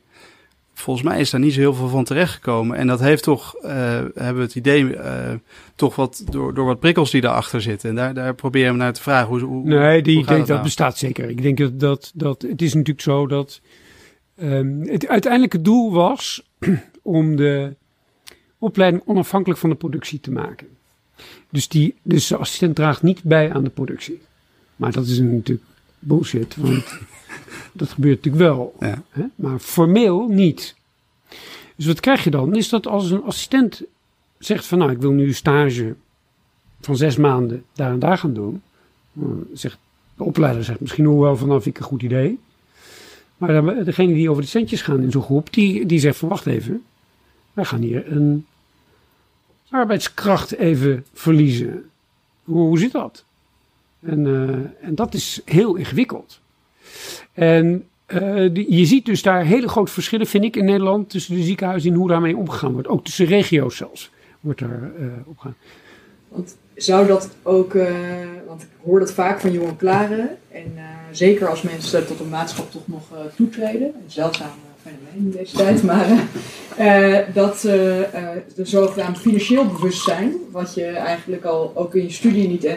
Volgens mij is daar niet zo heel veel van terechtgekomen. En dat heeft toch, uh, hebben we het idee, uh, toch wat door, door wat prikkels die daarachter zitten. En daar, daar proberen we naar te vragen. Hoe, hoe, nee, die hoe denk dat nou? bestaat zeker. Ik denk dat, dat, dat het is natuurlijk zo dat um, het uiteindelijke doel was om de opleiding onafhankelijk van de productie te maken. Dus, die, dus de assistent draagt niet bij aan de productie. Maar dat is natuurlijk bullshit, want dat gebeurt natuurlijk wel. Ja. Hè? Maar formeel niet. Dus wat krijg je dan? Is dat als een assistent zegt van nou, ik wil nu een stage van zes maanden daar en daar gaan doen. Zegt, de opleider zegt misschien nog wel vanaf ik een goed idee. Maar degene die over de centjes gaan in zo'n groep, die, die zegt van wacht even. Wij gaan hier een arbeidskracht even verliezen. Hoe, hoe zit dat? En, uh, en dat is heel ingewikkeld. En die, je ziet dus daar hele grote verschillen, vind ik, in Nederland tussen de ziekenhuizen en hoe daarmee omgegaan wordt. Ook tussen regio's zelfs wordt daar uh, opgegaan. Want zou dat ook, uh, want ik hoor dat vaak van jonge klaren, en zeker als mensen tot een maatschap toch nog toetreden, een zeldzaam fenomeen in deze tijd, maar dat er zogenaamd financieel bewustzijn, wat je eigenlijk al ook in je studie niet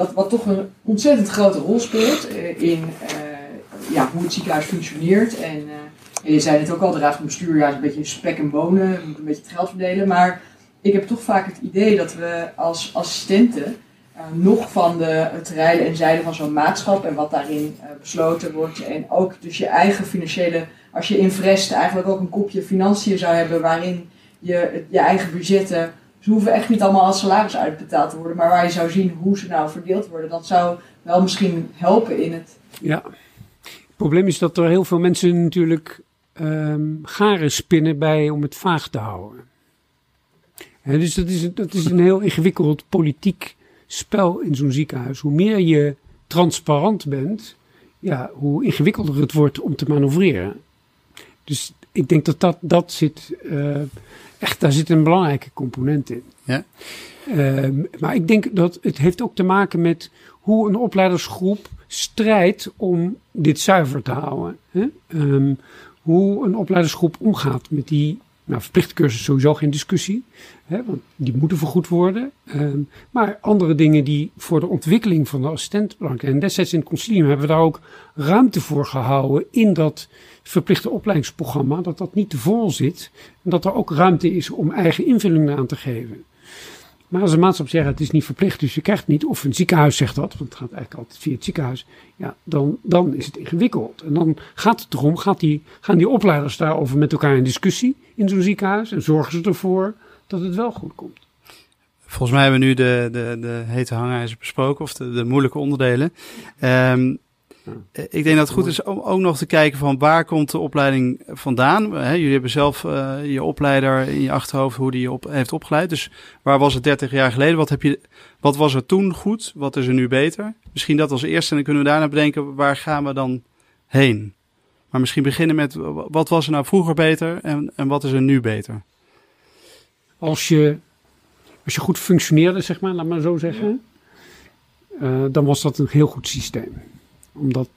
dat wat toch een ontzettend grote rol speelt in ja, hoe het ziekenhuis functioneert. En, je zei het ook al, de raad van bestuur ja, is een beetje spek en bonen, we moeten een beetje het geld verdelen. Maar ik heb toch vaak het idee dat we als assistenten nog van de, rijden en zeilen van zo'n maatschap en wat daarin besloten wordt. En ook dus je eigen financiële als je in eigenlijk ook een kopje financiën zou hebben waarin je je eigen budgetten, ze hoeven echt niet allemaal als salaris uitbetaald te worden, maar waar je zou zien hoe ze nou verdeeld worden, dat zou wel misschien helpen in het. Ja, het probleem is dat er heel veel mensen natuurlijk um, garen spinnen bij om het vaag te houden. dus dat is, dat is een heel ingewikkeld politiek spel in zo'n ziekenhuis. Hoe meer je transparant bent, ja, hoe ingewikkelder het wordt om te manoeuvreren. Dus ik denk dat dat, dat zit, uh, echt, daar zit een belangrijke component in. Ja. Uh, maar ik denk dat het heeft ook te maken met hoe een opleidersgroep strijdt om dit zuiver te houden. Hè? Um, hoe een opleidersgroep omgaat met die nou, verplichte cursus sowieso geen discussie, hè, want die moeten vergoed worden. Um, maar andere dingen die voor de ontwikkeling van de assistent. En destijds in het concilium hebben we daar ook ruimte voor gehouden in dat verplichte opleidingsprogramma, dat dat niet te vol zit. En dat er ook ruimte is om eigen invulling aan te geven. Maar als een maatschappij zegt het is niet verplicht, dus je krijgt niet, of een ziekenhuis zegt dat, want het gaat eigenlijk altijd via het ziekenhuis, ja, dan, dan is het ingewikkeld. En dan gaat het erom, gaat die, gaan die opleiders daarover met elkaar in discussie in zo'n ziekenhuis en zorgen ze ervoor dat het wel goed komt. Volgens mij hebben we nu de, de, de hete hangijzer besproken, of de, de moeilijke onderdelen. Um, eh, ik denk dat het goed is om ook nog te kijken van waar komt de opleiding vandaan. He, jullie hebben zelf uh, je opleider in je achterhoofd hoe die je op, heeft opgeleid. Dus waar was het 30 jaar geleden? Wat, heb je, wat was er toen goed? Wat is er nu beter? Misschien dat als eerste en dan kunnen we daarna bedenken waar gaan we dan heen. Maar misschien beginnen met wat was er nou vroeger beter en, en wat is er nu beter? Als je, als je goed functioneerde, zeg maar, laat maar zo zeggen, dan was dat een heel goed systeem omdat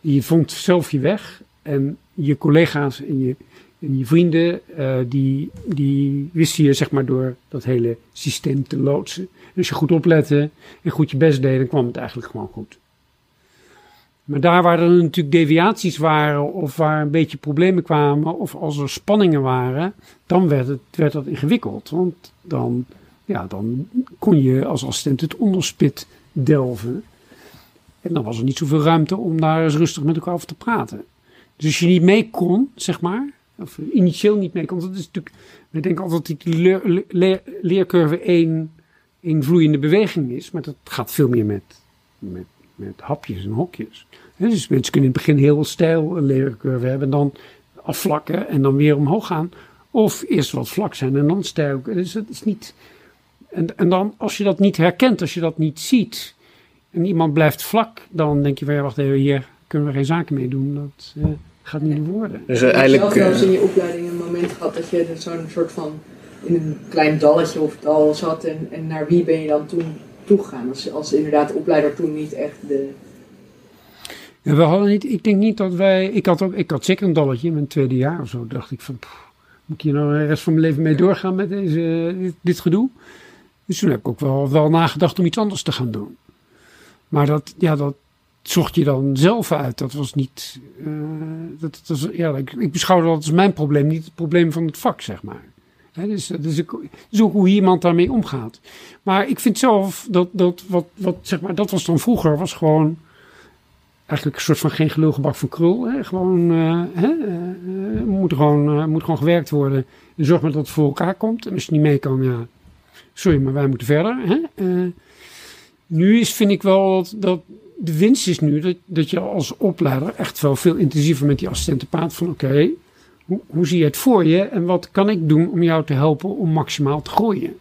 je vond zelf je weg en je collega's en je, je vrienden, uh, die, die wisten je zeg maar door dat hele systeem te loodsen. En als je goed oplette en goed je best deed, dan kwam het eigenlijk gewoon goed. Maar daar waar er natuurlijk deviaties waren of waar een beetje problemen kwamen of als er spanningen waren, dan werd, het, werd dat ingewikkeld. Want dan, ja, dan kon je als assistent het onderspit delven. En dan was er niet zoveel ruimte om daar eens rustig met elkaar over te praten. Dus als je niet mee kon, zeg maar, of initieel niet mee kon, dat is natuurlijk, we denken altijd dat die leer, leer, leercurve één, één vloeiende beweging is, maar dat gaat veel meer met, met, met hapjes en hokjes. dus mensen kunnen in het begin heel stijl een leercurve hebben en dan afvlakken en dan weer omhoog gaan. Of eerst wat vlak zijn en dan stijl. Dus dat is niet. En, en dan, als je dat niet herkent, als je dat niet ziet, en iemand blijft vlak, dan denk je van ja, wacht even, hier kunnen we geen zaken mee doen. Dat uh, gaat niet worden. Dus uh, eigenlijk. Heb je zelf in je opleiding een moment gehad dat je zo'n soort van in een klein dalletje of dal zat en, en naar wie ben je dan toen toegegaan? Als, als inderdaad de opleider toen niet echt de. Ja, we hadden niet, ik denk niet dat wij, ik had ook, ik had zeker een dalletje in mijn tweede jaar of zo. Dacht ik van, moet ik hier nou de rest van mijn leven mee doorgaan met deze, dit, dit gedoe? Dus toen heb ik ook wel, wel nagedacht om iets anders te gaan doen. Maar dat, ja, dat zocht je dan zelf uit. Dat was niet. Uh, dat, dat ja, ik, beschouwde dat als mijn probleem, niet het probleem van het vak, zeg maar. He, dus is, is, ook hoe iemand daarmee omgaat. Maar ik vind zelf dat, dat wat, wat, zeg maar, dat was dan vroeger, was gewoon eigenlijk een soort van geen gelulgebak van krul. Hè? Gewoon, uh, hè? Moet, gewoon, moet gewoon gewerkt worden. En zorg maar dat het voor elkaar komt. En als je niet mee kan, ja, sorry, maar wij moeten verder. Hè? Nu is, vind ik wel dat, dat de winst is nu dat, dat je als opleider echt wel veel intensiever met die assistenten praat van oké, hoe, hoe zie je het voor je en wat kan ik doen om jou te helpen om maximaal te groeien?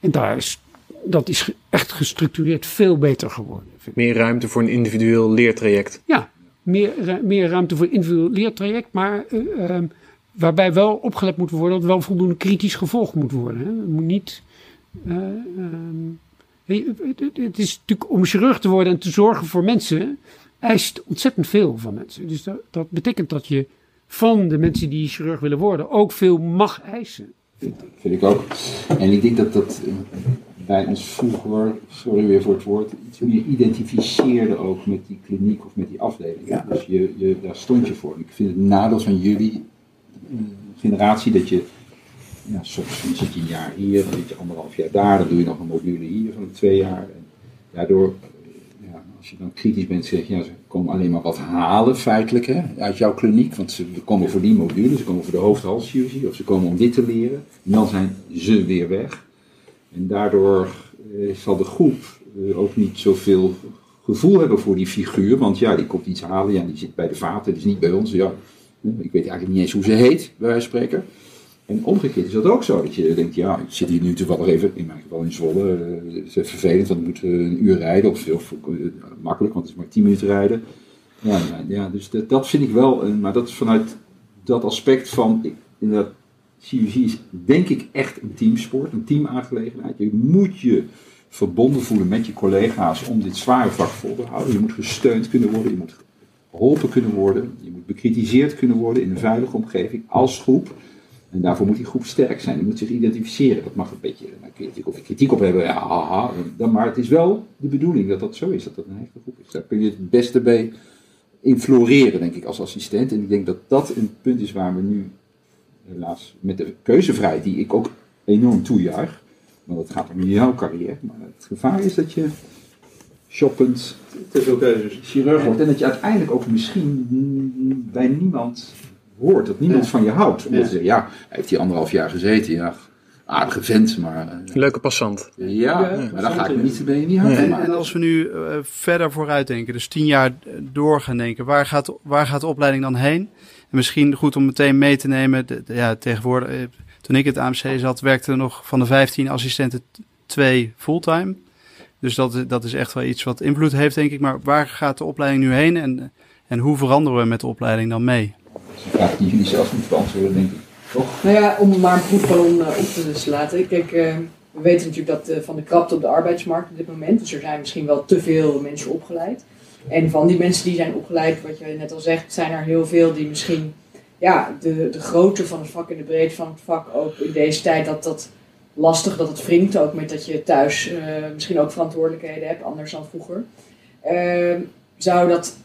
En daar is, dat is echt gestructureerd veel beter geworden. Meer ruimte voor een individueel leertraject. Ja, meer, meer ruimte voor een individueel leertraject, maar uh, waarbij wel opgelet moet worden dat wel voldoende kritisch gevolgd moet worden. Hè. Het moet niet. Uh, het is natuurlijk om chirurg te worden en te zorgen voor mensen, eist ontzettend veel van mensen. Dus dat, dat betekent dat je van de mensen die chirurg willen worden ook veel mag eisen. Vind, vind ik ook. En ik denk dat dat bij ons vroeger, sorry weer voor het woord, iets meer identificeerde ook met die kliniek of met die afdeling. Dus je, je, daar stond je voor. Ik vind het nadeel van jullie eh, generatie dat je, ja, soms zit je een jaar hier, dan zit je anderhalf jaar daar, dan doe je nog een module hier van twee jaar. En daardoor, eh, ja, als je dan kritisch bent, zeg je, ja, ze komen alleen maar wat halen feitelijk hè, uit jouw kliniek, want ze komen voor die module, ze komen voor de hoofd-halschirurgie of ze komen om dit te leren. En dan zijn ze weer weg. En daardoor eh, zal de groep eh, ook niet zoveel gevoel hebben voor die figuur. Want ja, die komt iets halen, ja, die zit bij de vaten, die is niet bij ons. Ja, ik weet eigenlijk niet eens hoe ze heet, bij wijze van spreken. En omgekeerd is dat ook zo. Dat je denkt, ja, ik zit hier nu toevallig even, in mijn geval in Zwolle. eh, Het is vervelend, want we moeten een uur rijden. Of, eh, makkelijk, want het is maar tien minuten rijden. Ja, ja, dus dat, vind ik wel, maar dat is vanuit dat aspect van, ik, inderdaad, chirurgie is denk ik echt een teamsport, een teamaangelegenheid. Je moet je verbonden voelen met je collega's om dit zware vak vol te houden. Je moet gesteund kunnen worden, je moet geholpen kunnen worden, je moet bekritiseerd kunnen worden in een veilige omgeving als groep. En daarvoor moet die groep sterk zijn, die moet zich identificeren. Dat mag een beetje, daar kun je natuurlijk ook kritiek op hebben, ja, haha, dan, maar het is wel de bedoeling dat dat zo is, dat dat een hechte groep is. Daar kun je het beste bij in floreren, denk ik, als assistent. En ik denk dat dat een punt is waar we nu, helaas, met de keuzevrijheid, die ik ook enorm toejuich, want het gaat om jouw carrière, maar het gevaar is dat je shoppend Te veel keuzes. chirurg wordt en dat je uiteindelijk ook misschien bij niemand hoort, dat niemand van je houdt. Omdat Ja. ze zeggen, ja, hij heeft hier anderhalf jaar gezeten, ja, aardige vent, maar eh, Leuke passant. ja, maar daar ga ik me niet, ben je niet hard En, als we nu eh, verder vooruit denken, dus tien jaar eh, door gaan denken, waar gaat, waar gaat de opleiding dan heen? En misschien goed om meteen mee te nemen, de, de- ja, tegenwoordig, toen ik het AMC zat, werkten er nog van de 15 assistenten twee fulltime. Dus dat, is- dat is echt wel iets wat invloed heeft, denk ik. Maar waar gaat de opleiding nu heen en, en hoe veranderen we met de opleiding dan mee? Dat is een vraag die jullie zelf moeten beantwoorden, denk ik. Toch? Nou ja, om maar een proefballon eh, op te dus laten. Kijk, eh, we weten natuurlijk dat eh, van de krapte op de arbeidsmarkt op dit moment. Dus er zijn misschien wel te veel mensen opgeleid. En van die mensen die zijn opgeleid, wat je net al zegt, zijn er heel veel die misschien ja, de, de grootte van het vak en de breedte van het vak ook in deze tijd dat dat lastig, dat het wringt. Ook met dat je thuis misschien ook verantwoordelijkheden hebt, anders dan vroeger. Ehm, zou dat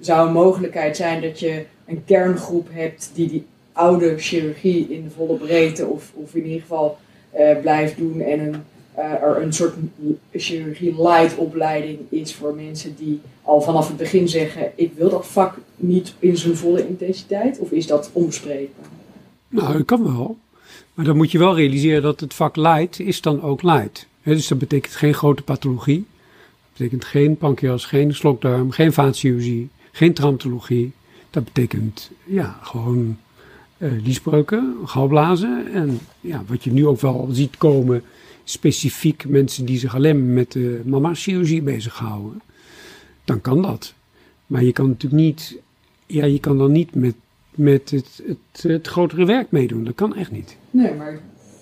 zou een mogelijkheid zijn dat je een kerngroep hebt die die oude chirurgie in volle breedte of, of in ieder geval eh, blijft doen en een, eh, er een soort chirurgie light opleiding is voor mensen die al vanaf het begin zeggen ik wil dat vak niet in zijn volle intensiteit of is dat onbespreekbaar? Nou, dat kan wel. Maar dan moet je wel realiseren dat het vak light is dan ook light. Dus dat betekent geen grote pathologie. Dat betekent geen pancreas, geen slokdarm, geen vaatchirurgie, geen traumatologie. Dat betekent ja, gewoon eh liesbreuken, galblazen. En ja, wat je nu ook wel ziet komen, specifiek mensen die zich alleen met de mama-chirurgie bezighouden. Dan kan dat. Maar je kan natuurlijk niet, ja, je kan dan niet met met het, het, het grotere werk meedoen. Dat kan echt niet. Nee, maar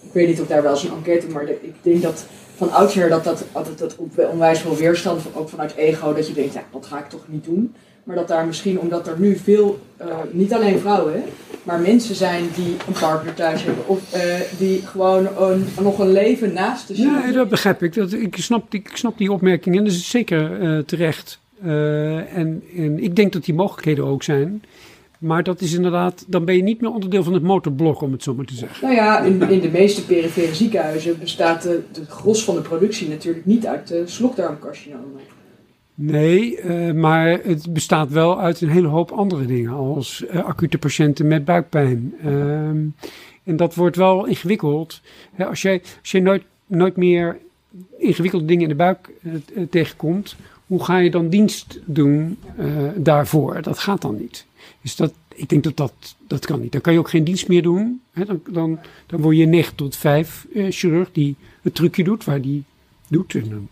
ik weet niet of daar wel eens een enquête, maar ik denk dat van oudsher dat dat altijd dat onwijs veel weerstand, ook vanuit ego, dat je denkt, ja, dat ga ik toch niet doen. Maar dat daar misschien, omdat er nu veel, eh, niet alleen vrouwen, hè, maar mensen zijn die een partner thuis hebben of eh, die gewoon een, nog een leven naast de Ja, dat begrijp ik. Dat, ik, snap, die- ik snap die opmerking en dat is zeker eh, terecht. En, en ik denk dat die mogelijkheden ook zijn. Maar dat is inderdaad, dan ben je niet meer onderdeel van het motorblok, om het zo maar te zeggen. Nou ja, in, in de meeste perifere ziekenhuizen bestaat de, de gros van de productie natuurlijk niet uit de slokdarmcarcinomen. Nee, eh, maar het bestaat wel uit een hele hoop andere dingen, als eh, acute patiënten met buikpijn. Ehm, en dat wordt wel ingewikkeld. Hè, als jij, als jij nooit, nooit meer ingewikkelde dingen in de buik eh, tegenkomt, hoe ga je dan dienst doen daarvoor? Dat gaat dan niet. Dus dat, ik denk dat dat, dat kan niet. Dan kan je ook geen dienst meer doen. Hè, dan, dan, dan word je 9 tot 5 eh, chirurg die het trucje doet, waar die doet. En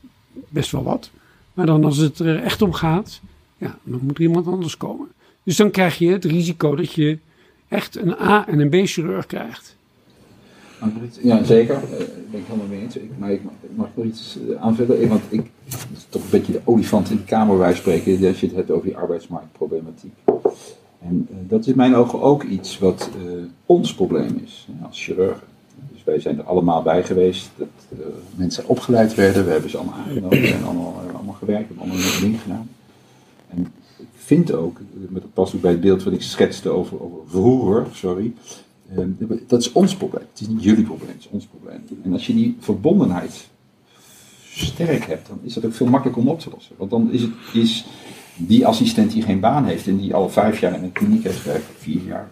best wel wat. Maar dan als het er echt om gaat, ja, dan moet er iemand anders komen. Dus dan krijg je het risico dat je echt een A- en een B-chirurg krijgt. Ik Ja, zeker. Eh, Daar ben ik helemaal mee eens. Ik, maar ik mag, ik nog iets eh, aanvullen. Want ik, het is toch een beetje de olifant in de kamer wij spreken. Als je het hebt over die arbeidsmarktproblematiek. En eh, dat is in mijn ogen ook iets wat ons probleem is als chirurgen. Wij zijn er allemaal bij geweest. Dat uh, mensen opgeleid werden. We hebben ze allemaal aangenomen. We zijn allemaal, allemaal gewerkt. We hebben allemaal een ding gedaan. En ik vind ook, met het past ook bij het beeld wat ik schetste over, over vroeger, sorry. dat is ons probleem. Het is niet jullie probleem, het is ons probleem. En als je die verbondenheid sterk hebt, dan is dat ook veel makkelijker om op te lossen. Want dan is, het, is die assistent die geen baan heeft en die al vijf jaar in een kliniek heeft gewerkt, vier jaar,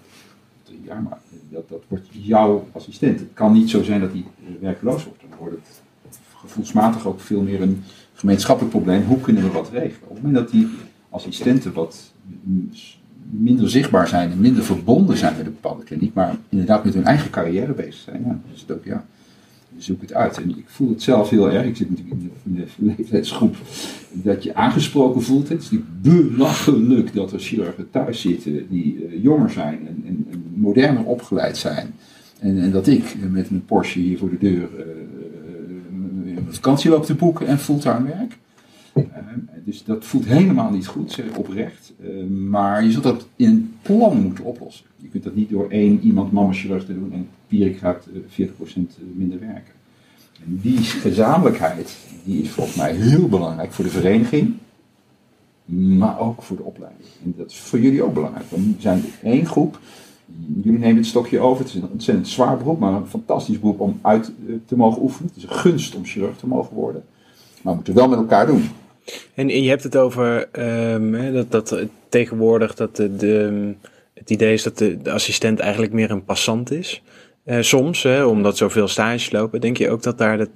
drie jaar, maar dat, dat wordt jouw assistent. Het kan niet zo zijn dat hij werkloos wordt. Dan wordt het gevoelsmatig ook veel meer een gemeenschappelijk probleem. Hoe kunnen we wat regelen? Op het moment dat die assistenten wat minder zichtbaar zijn en minder verbonden zijn met een bepaalde kliniek, maar inderdaad met hun eigen carrière bezig zijn, ja, is het ook ja zoek het uit. En ik voel het zelf heel erg, ik zit natuurlijk in de, leeftijdsgroep, dat je aangesproken voelt. Het is niet belachelijk dat er chirurgen thuis zitten die uh, jonger zijn en, en, moderner opgeleid zijn. En, en, dat ik met een Porsche hier voor de deur uh, uh, vakantie loop te boeken en fulltime werk. dus dat voelt helemaal niet goed, oprecht. maar je zult dat in een plan moeten oplossen. Je kunt dat niet door één iemand chirurg te doen en Pierik gaat 40% eh, minder werken. En die gezamenlijkheid, die is volgens mij heel belangrijk voor de vereniging, maar ook voor de opleiding. En dat is voor jullie ook belangrijk. We zijn één groep, jullie nemen het stokje over. Het is een ontzettend zwaar beroep, maar een fantastisch beroep om uit eh, te mogen oefenen. Het is een gunst om chirurg te mogen worden. Maar we moeten wel met elkaar doen. En, je hebt het over um, dat, dat tegenwoordig dat de, het idee is dat de, assistent eigenlijk meer een passant is. Uh, soms, hè, omdat zoveel stages lopen, denk je ook dat daar de 80%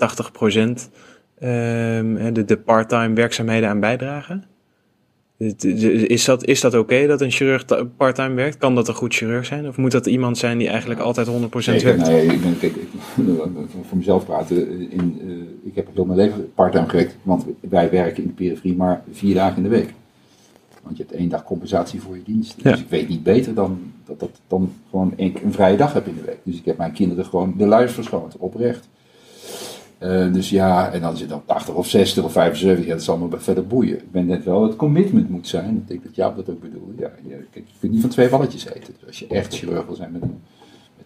um, de, de part-time werkzaamheden aan bijdragen? Is dat, is dat oké dat een chirurg part-time werkt? Kan dat een goed chirurg zijn? Of moet dat iemand zijn die eigenlijk altijd 100% nee, werkt? Nee, ik ben, kijk, ik, voor mezelf praten. In, uh, ik heb heel mijn leven part-time gewerkt, want wij werken in de periferie maar vier dagen in de week. Want je hebt één dag compensatie voor je dienst. Dus ik weet niet beter dan dat dat dan gewoon een, een vrije dag heb in de week. Dus ik heb mijn kinderen gewoon de luiers verschoond, oprecht. Uh, dus ja, en dan het dan 80 of 60 of 75, ja, dat zal me verder boeien. Ik ben net wel, het commitment moet zijn. Ik denk dat Jaap dat ook bedoelde. Ja, je, kijk, kunt niet van twee balletjes eten. Dus als je echt chirurg wil zijn met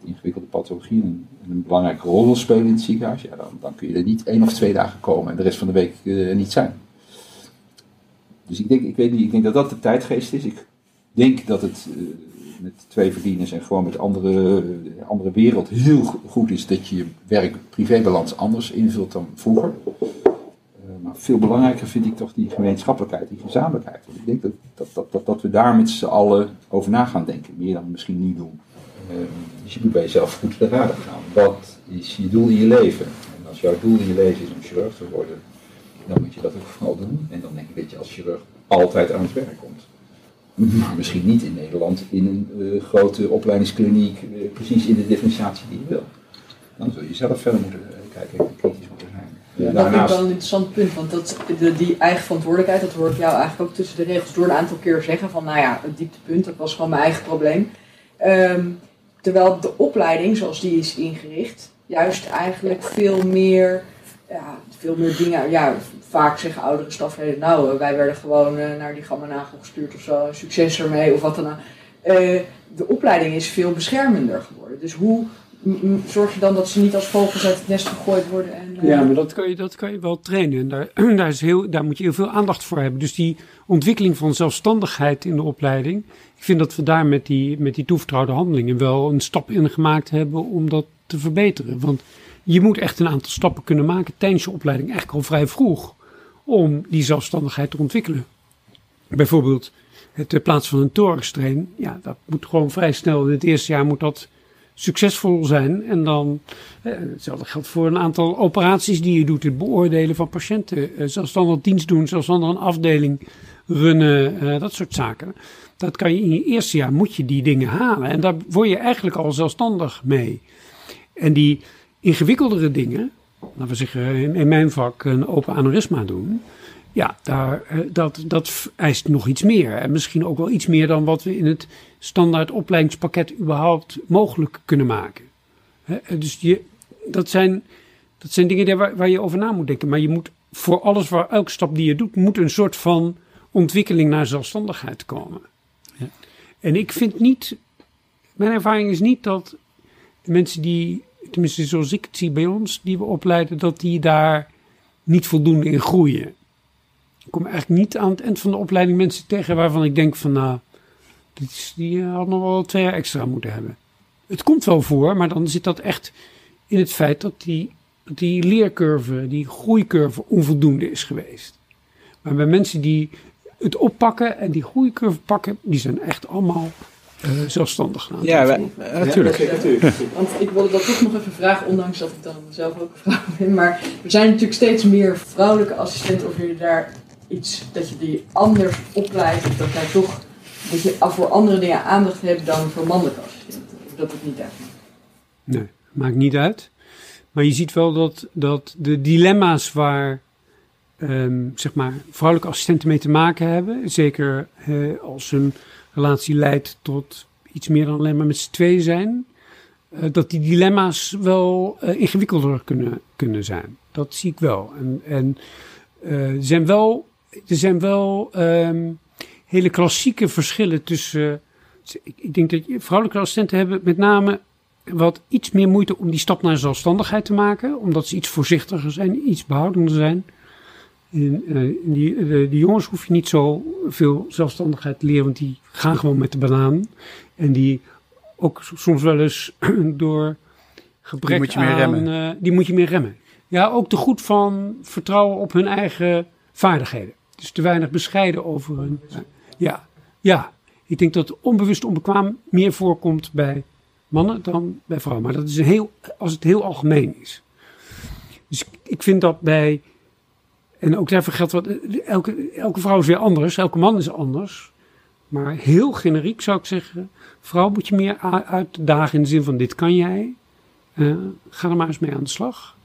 ingewikkelde pathologie en, een belangrijke rol wil spelen in het ziekenhuis, ja, dan, dan kun je er niet één of twee dagen komen en de rest van de week uh, niet zijn. Dus ik denk, ik weet niet, ik denk dat dat de tijdgeest is. Ik denk dat het uh, met twee verdieners en gewoon met andere, andere wereld heel goed is dat je je werk-privébalans anders invult dan vroeger. Uh, maar veel belangrijker vind ik toch die gemeenschappelijkheid, die gezamenlijkheid. Ik denk dat, dat, dat, dat, dat we daar met z'n allen over na gaan denken, meer dan we misschien nu doen. Uh, dus je moet bij jezelf goed te raden gaan. Wat is je doel in je leven? En als jouw doel in je leven is om chirurg te worden, dan moet je dat ook vooral doen. En dan denk ik dat je als chirurg altijd aan het werk komt. Maar misschien niet in Nederland in een uh, grote opleidingskliniek, uh, precies in de differentiatie die je wil. Dan zul je zelf verder moeten uh, kijken, kritisch moeten zijn. Ja, dat vind ik wel een interessant punt, want dat, de, die eigen verantwoordelijkheid, dat hoor ik jou eigenlijk ook tussen de regels door een aantal keer zeggen van, nou ja, het dieptepunt, dat was gewoon mijn eigen probleem. Um, terwijl de opleiding, zoals die is ingericht, juist eigenlijk veel meer ja, veel meer dingen. Ja, vaak zeggen oudere stafleden, nou, wij werden gewoon uh, naar die gamma nagel gestuurd of zo, succes ermee of wat dan ook. Uh, de opleiding is veel beschermender geworden. Dus hoe zorg je dan dat ze niet als vogels uit het nest gegooid worden? En. Ja, maar dat kan je, dat kan je wel trainen. En daar, daar, is heel, daar moet je heel veel aandacht voor hebben. Dus die ontwikkeling van zelfstandigheid in de opleiding. Ik vind dat we daar met die, met die toevertrouwde handelingen wel een stap in gemaakt hebben om dat te verbeteren. Want je moet echt een aantal stappen kunnen maken tijdens je opleiding, eigenlijk al vrij vroeg, om die zelfstandigheid te ontwikkelen. Bijvoorbeeld het plaatsen van een thoraxtrain, ja, dat moet gewoon vrij snel. In het eerste jaar moet dat succesvol zijn. En dan, eh, hetzelfde geldt voor een aantal operaties die je doet, het beoordelen van patiënten, eh, zelfstandig dienst doen, zelfstandig een afdeling runnen, eh, dat soort zaken. Dat kan je in je eerste jaar, moet je die dingen halen. En daar word je eigenlijk al zelfstandig mee. En die ingewikkeldere dingen, laten we zeggen in, mijn vak een open aneurysma doen, ja, daar, eh, dat, dat eist nog iets meer. En misschien ook wel iets meer dan wat we in het standaard opleidingspakket überhaupt mogelijk kunnen maken. Dus je, dat, zijn, dat zijn dingen waar, waar je over na moet denken. Maar je moet voor alles, waar elke stap die je doet, moet een soort van ontwikkeling naar zelfstandigheid komen. En ik vind niet, mijn ervaring is niet dat de mensen die tenminste zoals ik het zie bij ons, die we opleiden, dat die daar niet voldoende in groeien. Ik kom eigenlijk niet aan het eind van de opleiding mensen tegen waarvan ik denk van nou, die had nog wel twee jaar extra moeten hebben. Het komt wel voor, maar dan zit dat echt in het feit dat die, die leercurve, die groeicurve onvoldoende is geweest. Maar bij mensen die het oppakken en die groeicurve pakken, die zijn echt allemaal zelfstandig gaan. Ja, natuurlijk. Ja, Want ik wilde dat toch nog even vragen, ondanks dat ik dan zelf ook een vrouw ben. Maar er zijn natuurlijk steeds meer vrouwelijke assistenten. Of jullie daar iets, dat je die anders opleidt. Of dat daar toch, dat je voor andere dingen aandacht hebt dan voor mannelijke assistenten. Of dat het niet echt Nee, maakt niet uit. Maar je ziet wel dat, dat de dilemma's waar um, zeg maar, vrouwelijke assistenten mee te maken hebben, zeker uh, als een relatie leidt tot iets meer dan alleen maar met z'n twee zijn, uh, dat die dilemma's wel uh, ingewikkelder kunnen, kunnen zijn. Dat zie ik wel. En, en er zijn wel, er zijn wel um, hele klassieke verschillen tussen. Ik, ik denk dat vrouwelijke assistenten hebben met name wat iets meer moeite om die stap naar zelfstandigheid te maken, omdat ze iets voorzichtiger zijn, iets behoudender zijn. In, uh, die, de, die, jongens hoef je niet zo veel zelfstandigheid te leren, want die gaan gewoon met de banaan. En die ook soms wel eens door gebrek die moet je meer remmen. Uh, die moet je meer remmen. Ja, ook te goed van vertrouwen op hun eigen vaardigheden. Dus te weinig bescheiden over hun. Uh, ja, ja, ik denk dat onbewust onbekwaam meer voorkomt bij mannen dan bij vrouwen. Maar dat is een heel, als het heel algemeen is. Dus ik vind dat bij. En ook daarvoor geldt wat. Elke, elke vrouw is weer anders, elke man is anders. Maar heel generiek zou ik zeggen: vrouw moet je meer uitdagen in de zin van: dit kan jij. Uh, ga er maar eens mee aan de slag.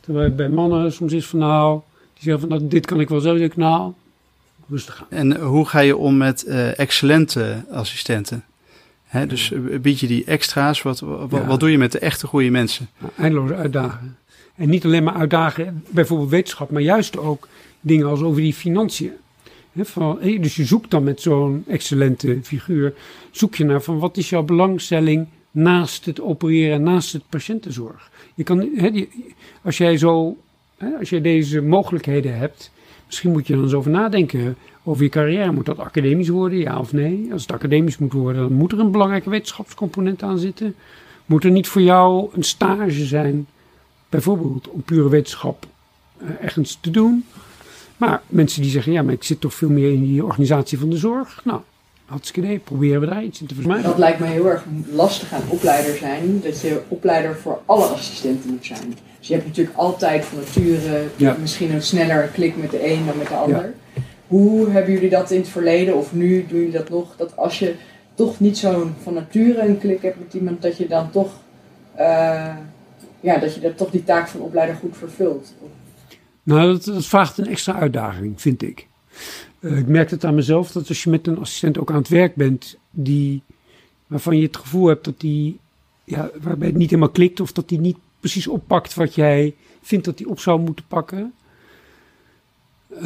Terwijl bij mannen soms is van: nou, die zeggen van: nou, dit kan ik wel zo. Ik, nou, rustig aan. En hoe ga je om met uh, excellente assistenten? Hè, dus bied je die extra's, wat, wat, wat, doe je met de echte goede mensen? Nou, eindeloos uitdagen. En niet alleen maar uitdagen, bijvoorbeeld wetenschap, maar juist ook dingen als over die financiën. van, dus je zoekt dan met zo'n excellente figuur, zoek je naar van wat is jouw belangstelling naast het opereren, naast het patiëntenzorg. Je kan, als jij zo, als jij deze mogelijkheden hebt, misschien moet je dan eens over nadenken over je carrière. Moet dat academisch worden, ja of nee? Als het academisch moet worden, dan moet er een belangrijke wetenschapscomponent aan zitten. Moet er niet voor jou een stage zijn, bijvoorbeeld om pure wetenschap uh, ergens te doen? Maar mensen die zeggen, ja, maar ik zit toch veel meer in die organisatie van de zorg. Nou, hartstikke idee, proberen we daar iets in te verspreiden. Dat lijkt me heel erg lastig aan opleider zijn, dat je opleider voor alle assistenten moet zijn. Dus je hebt natuurlijk altijd van nature ja. misschien een sneller klik met de een dan met de ander. Ja. Hoe hebben jullie dat in het verleden of nu doen jullie dat nog? Dat als je toch niet zo'n van nature een klik hebt met iemand, dat je dan toch, uh, ja, dat je dat toch die taak van opleider goed vervult? Nou, dat, vraagt een extra uitdaging, vind ik. Uh, ik merk het aan mezelf dat als je met een assistent ook aan het werk bent, die, waarvan je het gevoel hebt dat die, ja, waarbij het niet helemaal klikt of dat die niet precies oppakt wat jij vindt dat hij op zou moeten pakken. Uh,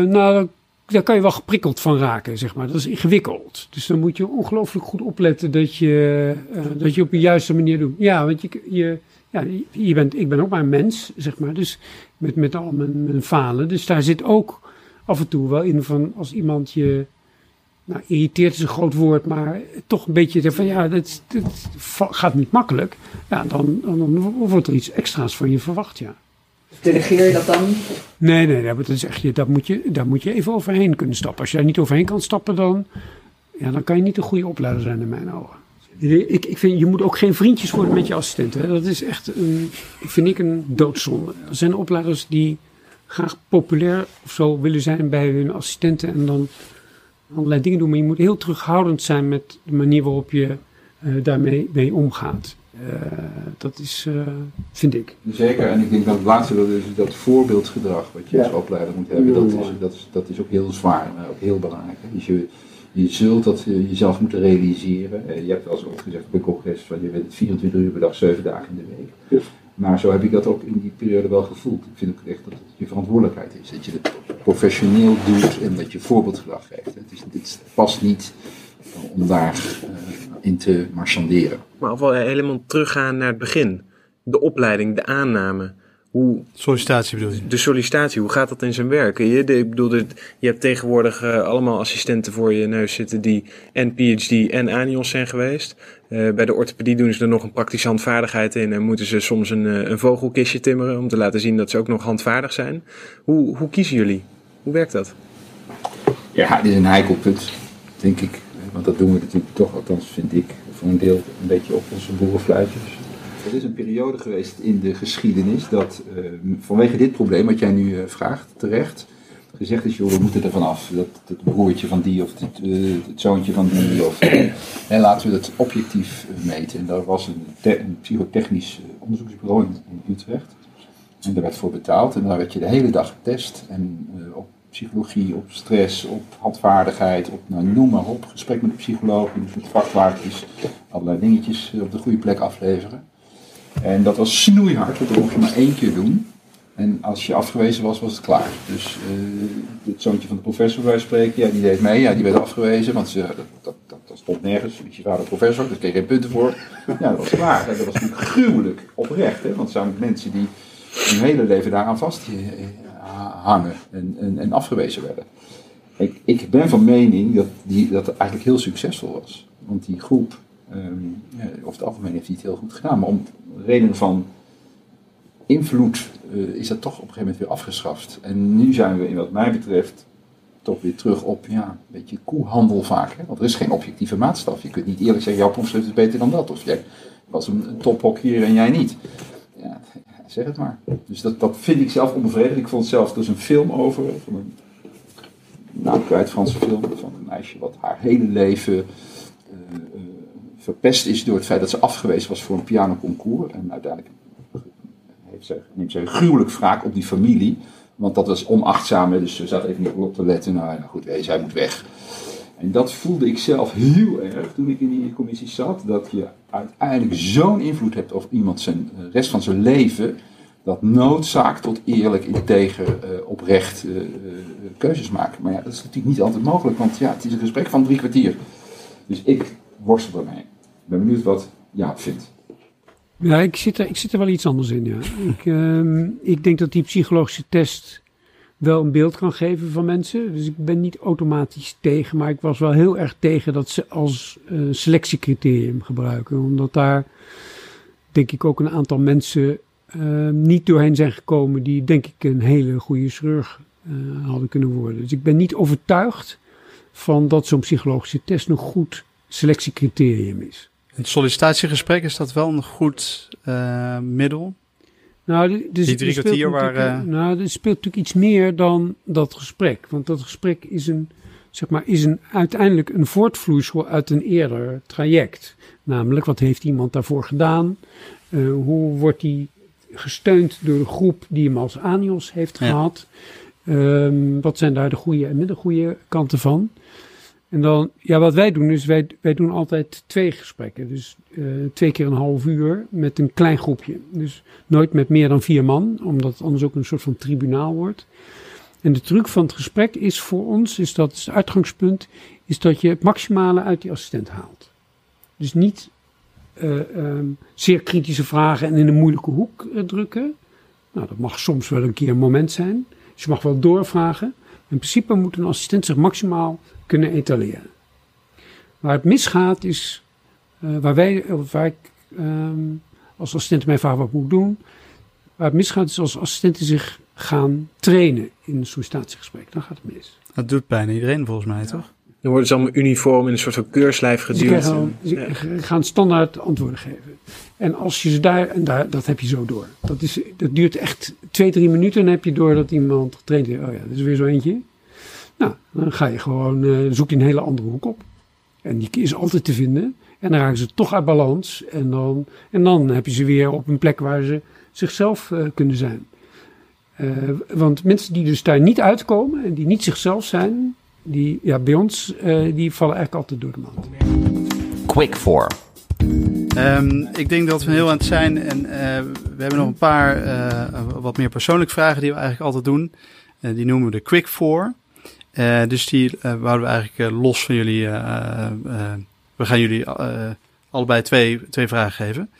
nou, daar kan je wel geprikkeld van raken, zeg maar. Dat is ingewikkeld. Dus dan moet je ongelooflijk goed opletten dat je, uh, dat je op de juiste manier doet. Ja, want je, je, ja, je bent, ik ben ook maar een mens, zeg maar. Dus met, met al mijn, mijn falen. Dus daar zit ook af en toe wel in van als iemand je. Nou, irriteert is een groot woord, maar toch een beetje van ja, dat, dat gaat niet makkelijk. Ja, dan, dan wordt er iets extra's van je verwacht, ja. Delegeer je dat dan? Nee, nee, dat, is echt, dat moet je, daar moet je even overheen kunnen stappen. Als je daar niet overheen kan stappen, dan, ja, dan kan je niet een goede opleider zijn in mijn ogen. Ik, ik vind, je moet ook geen vriendjes worden met je assistenten. Dat is echt, een, vind ik, een doodzonde. Er zijn opleiders die graag populair of zo willen zijn bij hun assistenten en dan allerlei dingen doen. Maar je moet heel terughoudend zijn met de manier waarop je uh, daarmee mee omgaat. Uh, dat is, uh, vind ik. Zeker, en ik denk dat het laatste, dat, is dat voorbeeldgedrag wat je ja. als opleider moet hebben, dat is, dat, is, dat is ook heel zwaar, maar ook heel belangrijk. Dus je, je zult dat jezelf moeten realiseren. Je hebt wel eens ook gezegd op een congres van je bent 24 uur per dag, 7 dagen in de week. Ja. Maar zo heb ik dat ook in die periode wel gevoeld. Ik vind ook echt dat het je verantwoordelijkheid is. Dat je het professioneel doet en dat je voorbeeldgedrag geeft. Het, is, het past niet om daar uh, in te marchanderen. Maar als we helemaal teruggaan naar het begin. de opleiding, de aanname. Hoe, sollicitatie bedoel je? De sollicitatie, hoe gaat dat in zijn werk? Je, de, ik bedoel, je hebt tegenwoordig uh, allemaal assistenten voor je neus zitten die en PhD en ANIOS zijn geweest. Uh, bij de orthopedie doen ze er nog een praktische handvaardigheid in en moeten ze soms een, uh, een vogelkistje timmeren om te laten zien dat ze ook nog handvaardig zijn. Hoe, hoe kiezen jullie? Hoe werkt dat? Ja, dit is een heikel punt, denk ik. Want dat doen we natuurlijk toch, althans vind ik, voor een deel een beetje op onze boerenfluitjes. Er is een periode geweest in de geschiedenis dat uh, vanwege dit probleem, wat jij nu uh, vraagt, terecht, gezegd is, joh, we moeten er vanaf. Dat het broertje van die of het, het zoontje van die. Of, en laten we dat objectief meten. En daar was een, een psychotechnisch onderzoeksbureau in, Utrecht. En daar werd voor betaald en daar werd je de hele dag getest. En op psychologie, op stress, op handvaardigheid, op nou, noem maar op. Gesprek met de psycholoog, met vakwaardjes, allerlei dingetjes op de goede plek afleveren. En dat was snoeihard, want dat mocht je maar één keer doen. En als je afgewezen was, was het klaar. Dus uh, het zoontje van de professor bij spreken, ja, die deed mee, ja, die werd afgewezen, want ze, dat, dat, dat, dat stond nergens. Je vader professor, daar kreeg je geen punten voor. Ja, dat was klaar. Dat was natuurlijk gruwelijk oprecht, hè, want het zijn mensen die hun hele leven daaraan vast hangen en, en, en afgewezen werden. Ik, ik ben van mening dat, die, dat het eigenlijk heel succesvol was. Want die groep, um, over het algemeen heeft hij het heel goed gedaan. Maar om reden van invloed uh, is dat toch op een gegeven moment weer afgeschaft. En nu zijn we, in wat mij betreft, toch weer terug op ja, een beetje koehandel vaak. Hè? Want er is geen objectieve maatstaf. Je kunt niet eerlijk zeggen, jouw proefschrift is beter dan dat. Of jij was een, een tophockeyer en jij niet. Ja, zeg het maar. Dus dat, dat vind ik zelf onbevredigend. Ik vond zelf, is een film over, van een kwijt Franse film, van een meisje wat haar hele leven uh, uh, verpest is door het feit dat ze afgewezen was voor een pianoconcours. En uiteindelijk heeft ze, neemt ze een gruwelijk wraak op die familie. Want dat was onachtzaam, dus ze zat even niet op te letten. Nou ja, goed, zij moet weg. En dat voelde ik zelf heel erg toen ik in die commissie zat. Dat je uiteindelijk zo'n invloed hebt op iemand zijn de rest van zijn leven. Dat noodzaak tot eerlijk, integer, uh, oprecht uh, keuzes maken. Maar ja, dat is natuurlijk niet altijd mogelijk, want ja, het is een gesprek van drie kwartier. Dus ik worstel ermee. Ik ben benieuwd wat Jaap vindt. Ja, ik zit er, ik zit er wel iets anders in. Ja. Ik, uh, ik denk dat die psychologische test wel een beeld kan geven van mensen. Dus ik ben niet automatisch tegen, maar ik was wel heel erg tegen dat ze als uh, selectiecriterium gebruiken. Omdat daar, denk ik, ook een aantal mensen uh, niet doorheen zijn gekomen die, denk ik, een hele goede chirurg uh, hadden kunnen worden. Dus ik ben niet overtuigd van dat zo'n psychologische test nog goed selectiecriterium is. Het sollicitatiegesprek, is dat wel een goed uh, middel? Nou, dus, Die drie kwartier waar... Uh... Nou, er speelt natuurlijk iets meer dan dat gesprek. Want dat gesprek is, een, zeg maar, is een, uiteindelijk een voortvloeisel uit een eerder traject. Namelijk, wat heeft iemand daarvoor gedaan? Uh, hoe wordt die gesteund door de groep die hem als anios heeft ja. gehad? Um, wat zijn daar de goede en minder goede kanten van? En dan, ja, wat wij doen is, wij, wij doen altijd twee gesprekken. Dus uh, twee keer een half uur met een klein groepje. Dus nooit met meer dan vier man, omdat het anders ook een soort van tribunaal wordt. En de truc van het gesprek is voor ons, is dat het uitgangspunt, is dat je het maximale uit die assistent haalt. Dus niet uh, um, zeer kritische vragen en in een moeilijke hoek uh, drukken. Nou, dat mag soms wel een keer een moment zijn. Dus je mag wel doorvragen. In principe moet een assistent zich maximaal kunnen etaleren. Waar het misgaat is, uh, waar wij, waar ik um, als assistent mij vraag wat moet doen. Waar het misgaat is als assistenten zich gaan trainen in een sollicitatiegesprek. Dan gaat het mis. Dat doet bijna iedereen volgens mij, toch? Dan worden ze allemaal uniform in een soort van keurslijf geduwd. Ze, ze gaan standaard antwoorden geven. En als je ze daar, en daar, dat heb je zo door. Dat, is, dat duurt echt twee, drie minuten. En dan heb je door dat iemand getraind is. Oh ja, dat is weer zo eentje. Nou, dan ga je gewoon, uh, zoek je een hele andere hoek op. En die is altijd te vinden. En dan raken ze toch uit balans. En dan, en dan heb je ze weer op een plek waar ze zichzelf uh, kunnen zijn. Uh, want mensen die dus daar niet uitkomen en die niet zichzelf zijn, die, ja, bij ons, uh, die vallen eigenlijk altijd door de mand. Quick for. Um, ik denk dat we heel aan het zijn en uh, we hebben nog een paar wat meer persoonlijke vragen die we eigenlijk altijd doen. die noemen we de quick for. Dus die wouden we eigenlijk los van jullie. we gaan jullie allebei twee, twee vragen geven.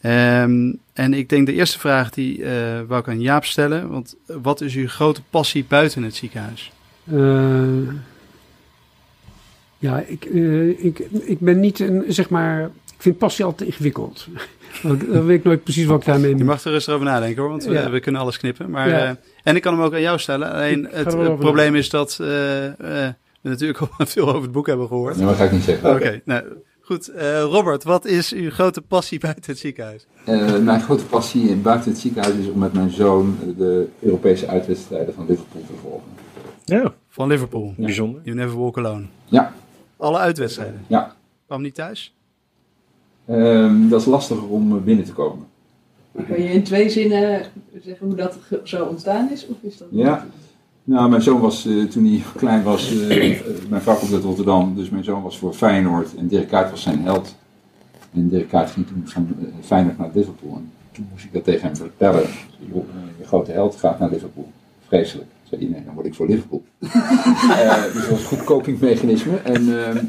Ehm, en ik denk de eerste vraag die uh, wou ik aan Jaap stellen. Want wat is uw grote passie buiten het ziekenhuis? Uh, ja, ik, uh, ik, ik ben niet een, zeg maar, ik vind passie altijd ingewikkeld. Dan weet ik nooit precies wat ik daarmee Je mag er rustig over nadenken hoor, want we, we kunnen alles knippen. Maar, ja. en ik kan hem ook aan jou stellen. Alleen het, het probleem is dat we natuurlijk al veel over het boek hebben gehoord. Nee, dat ga ik niet zeggen. Oké, okay, nou, Goed, uh, Robert, wat is uw grote passie buiten het ziekenhuis? Uh, mijn grote passie buiten het ziekenhuis is om met mijn zoon de Europese uitwedstrijden van Liverpool te volgen. Ja, van Liverpool. Ja. Bijzonder. You never walk alone. Ja. Alle uitwedstrijden? Ja. Waarom niet thuis? Um, dat is lastiger om binnen te komen. Kan je in twee zinnen zeggen hoe dat zo ontstaan is? Of is dat ja. Nou, mijn zoon was uh, toen hij klein was, uh, mijn vrouw komt uit Rotterdam, dus mijn zoon was voor Feyenoord en Dirk Kuyt was zijn held. En Dirk Kuyt ging toen van uh, Feyenoord naar Liverpool en toen moest ik dat tegen hem vertellen. Je grote held gaat naar Liverpool. Vreselijk. Zei hij, nee, dan word ik voor Liverpool. dus dat was een goed copingmechanisme. En ehm,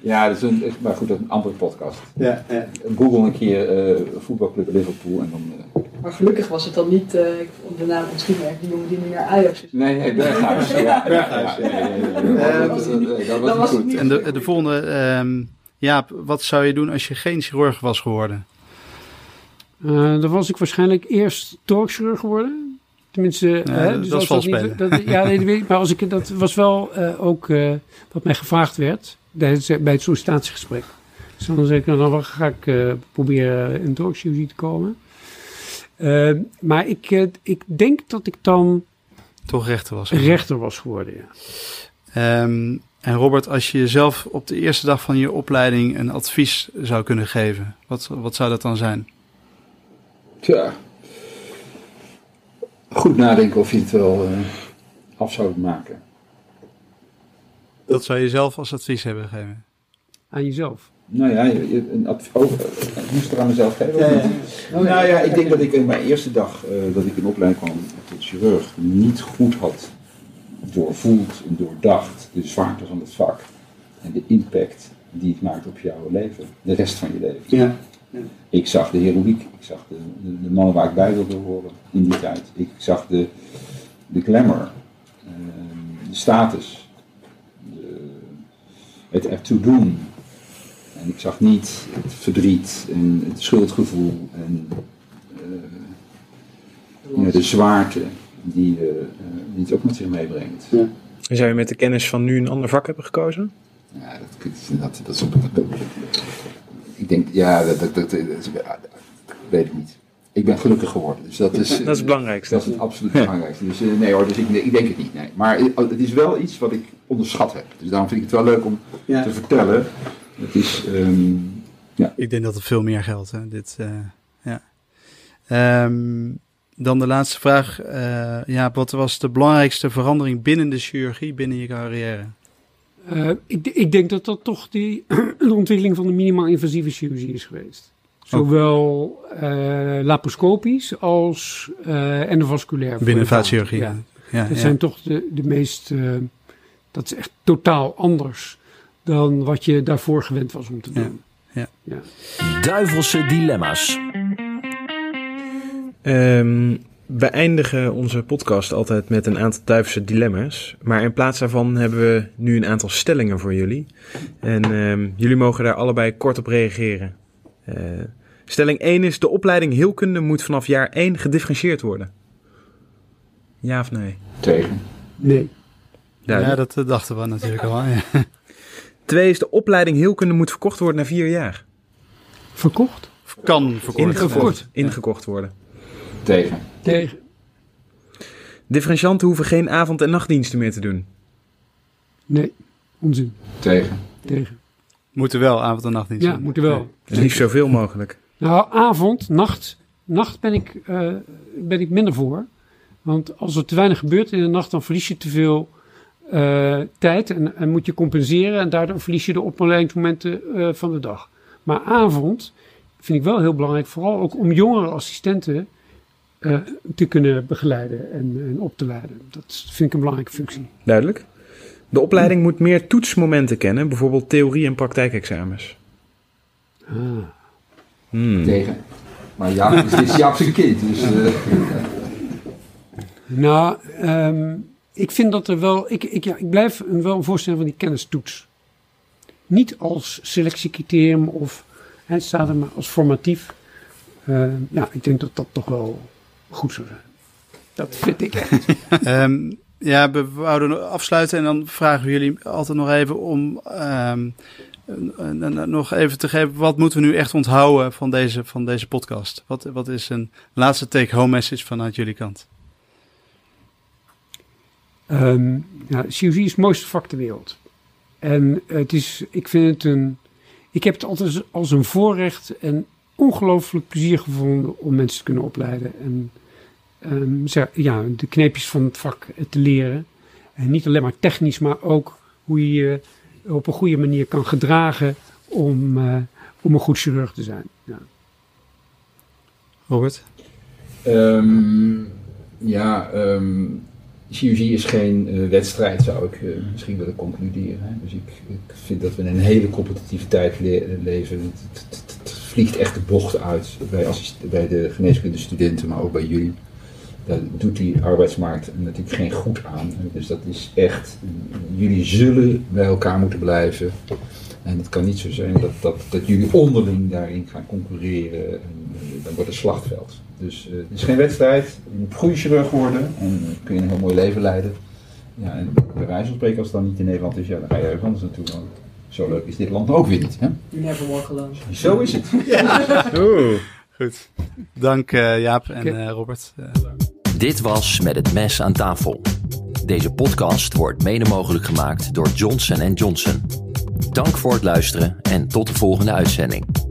ja, dat is een, maar goed, dat is een andere podcast. Ja, ja. Google een keer voetbalclub Liverpool en dan... Maar gelukkig was het dan niet, uh, de naam misschien die jongen die nu naar Ajax is. Nee, nee, Berghuis. ja, Berghuis. Dat was niet goed. En de, de volgende, um, Jaap, wat zou je doen als je geen chirurg was geworden? Uh, dan was ik waarschijnlijk eerst thoraxchirurg geworden. Tenminste, ja, hè, dus dat is wel spelen. Dat, ja, nee, dat weet ik. Maar als ik, dat was wel uh, ook uh, wat mij gevraagd werd bij het sollicitatiegesprek. Dus dan zeg ik, nou, dan ga ik uh, proberen in thoraxchirurgie te komen. Uh, maar ik, uh, ik denk dat ik dan. Toch rechter was. Rechter was geworden, ja. Um, en Robert, als je jezelf op de eerste dag van je opleiding een advies zou kunnen geven, wat, wat zou dat dan zijn? Tja. Goed nadenken of je het wel uh, af zou maken. Dat zou je zelf als advies hebben gegeven? Aan jezelf? Nou ja, een advies, oh, ik moest er aan mezelf geven. Ja, ja. Nou ja, ik denk dat ik in mijn eerste dag uh, dat ik in opleiding kwam tot chirurg niet goed had doorvoeld en doordacht de zwaarte van het vak en de impact die het maakt op jouw leven, de rest van je leven. Ja. Ja. Ik zag de heroïek, ik zag de, de, de, mannen waar ik bij wilde horen in die tijd. Ik zag de, de glamour, uh, de status, het ertoe doen, en ik zag niet het verdriet en het schuldgevoel en uh, ja, de zwaarte die, uh, die het ook met zich meebrengt. Ja. En zou je met de kennis van nu een ander vak hebben gekozen? Ja, dat, dat, dat, dat ik denk, ja, dat, dat, dat, weet ik niet. Ik ben gelukkig geworden, dus dat is, dat is het belangrijkste. Dat is het absoluut belangrijkste. Dus uh, nee hoor, dus ik, ik denk het niet. Nee. Maar het is wel iets wat ik onderschat heb. Dus daarom vind ik het wel leuk om ja. te vertellen. Het is, um, ja. Ik denk dat het veel meer geldt. Hè? Dit, uh, ja. Um, dan de laatste vraag. Uh, ja, wat was de belangrijkste verandering binnen de chirurgie, binnen je carrière? Uh, ik, ik, denk dat dat toch die, de ontwikkeling van de minimaal invasieve chirurgie is geweest. Zowel uh, laparoscopisch als uh, endovasculair. Binnen vaatchirurgie. Ja. ja. dat ja. zijn toch de, de meest. dat is echt totaal anders dan wat je daarvoor gewend was om te doen. Ja. ja. Duivelse dilemma's. Um, we eindigen onze podcast altijd met een aantal duivelse dilemma's. Maar in plaats daarvan hebben we nu een aantal stellingen voor jullie. En um, jullie mogen daar allebei kort op reageren. Uh, stelling 1 is: de opleiding heelkunde moet vanaf jaar 1 gedifferentieerd worden. Ja of nee? Tegen. Nee. Ja, dat dachten we natuurlijk al. Ja. Twee is de opleiding heelkunde moet verkocht worden na vier jaar. Verkocht? Kan verkocht, Ingekocht, ingekocht worden. Tegen. Tegen. Differentianten hoeven geen avond- en nachtdiensten meer te doen. Nee, onzin. Tegen. Tegen. Moeten wel avond- en nachtdiensten. Ja, moeten wel. Liefst zoveel mogelijk. Nou, avond, nacht. Nacht ben ik, uh, ben ik minder voor. Want als er te weinig gebeurt in de nacht, dan verlies je te veel uh, tijd en, en, moet je compenseren. En daardoor verlies je de opleidingsmomenten uh, van de dag. Maar avond vind ik wel heel belangrijk, vooral ook om jongere assistenten te kunnen begeleiden en, en, op te leiden. Dat vind ik een belangrijke functie. Duidelijk. De opleiding moet meer toetsmomenten kennen, bijvoorbeeld theorie- en praktijkexamens. Ah. Hmm. Tegen. Maar ja, dit is Jaap zijn kind, dus... Uh... Nou, um, ik vind dat er wel... Ik, ik, ja, ik blijf wel een voorstander van die kennistoets. Niet als selectiecriterium of... Het staat er maar als formatief. Uh, ja, ik denk dat dat toch wel goed zou zijn. Dat vind ik echt. um, ja, we wouden afsluiten en dan vragen we jullie altijd nog even om um, nog even te geven. Wat moeten we nu echt onthouden van deze, van deze podcast? Wat, wat is een laatste take-home message vanuit jullie kant? Um, ja, COG is het mooiste vak ter wereld. En het is, ik vind het een, ik heb het altijd als een voorrecht en ongelooflijk plezier gevonden om mensen te kunnen opleiden. En um, ja, de kneepjes van het vak te leren. En niet alleen maar technisch, maar ook hoe je op een goede manier kan gedragen om, uh, om een goed chirurg te zijn. Ja. Robert? Um, ja, um, chirurgie is geen uh, wedstrijd, zou ik uh, misschien willen concluderen. Hè. Dus ik, ik, vind dat we in een hele competitieve tijd le leven. Het, het, het, vliegt echt de bocht uit bij, bij de geneeskunde studenten, maar ook bij jullie daar doet die arbeidsmarkt natuurlijk geen goed aan. Dus dat is echt, jullie zullen bij elkaar moeten blijven. En het kan niet zo zijn dat, dat, dat jullie onderling daarin gaan concurreren. En, eh, dan wordt het slachtveld. Dus uh, het is geen wedstrijd. Je moet goede chirurg worden en uh, kun je een heel mooi leven leiden. Ja, en bij wijze van spreken, als het dan niet in Nederland is, ja, dan ga je ergens anders naartoe. Want zo leuk is dit land ook weer niet. Hè? Never walk alone. Zo is het. Ja. Goed. Dank uh, Jaap en uh, Robert. Uh, Dit was Met het Mes aan tafel. Deze podcast wordt mede mogelijk gemaakt door Johnson Johnson. Dank voor het luisteren en tot de volgende uitzending.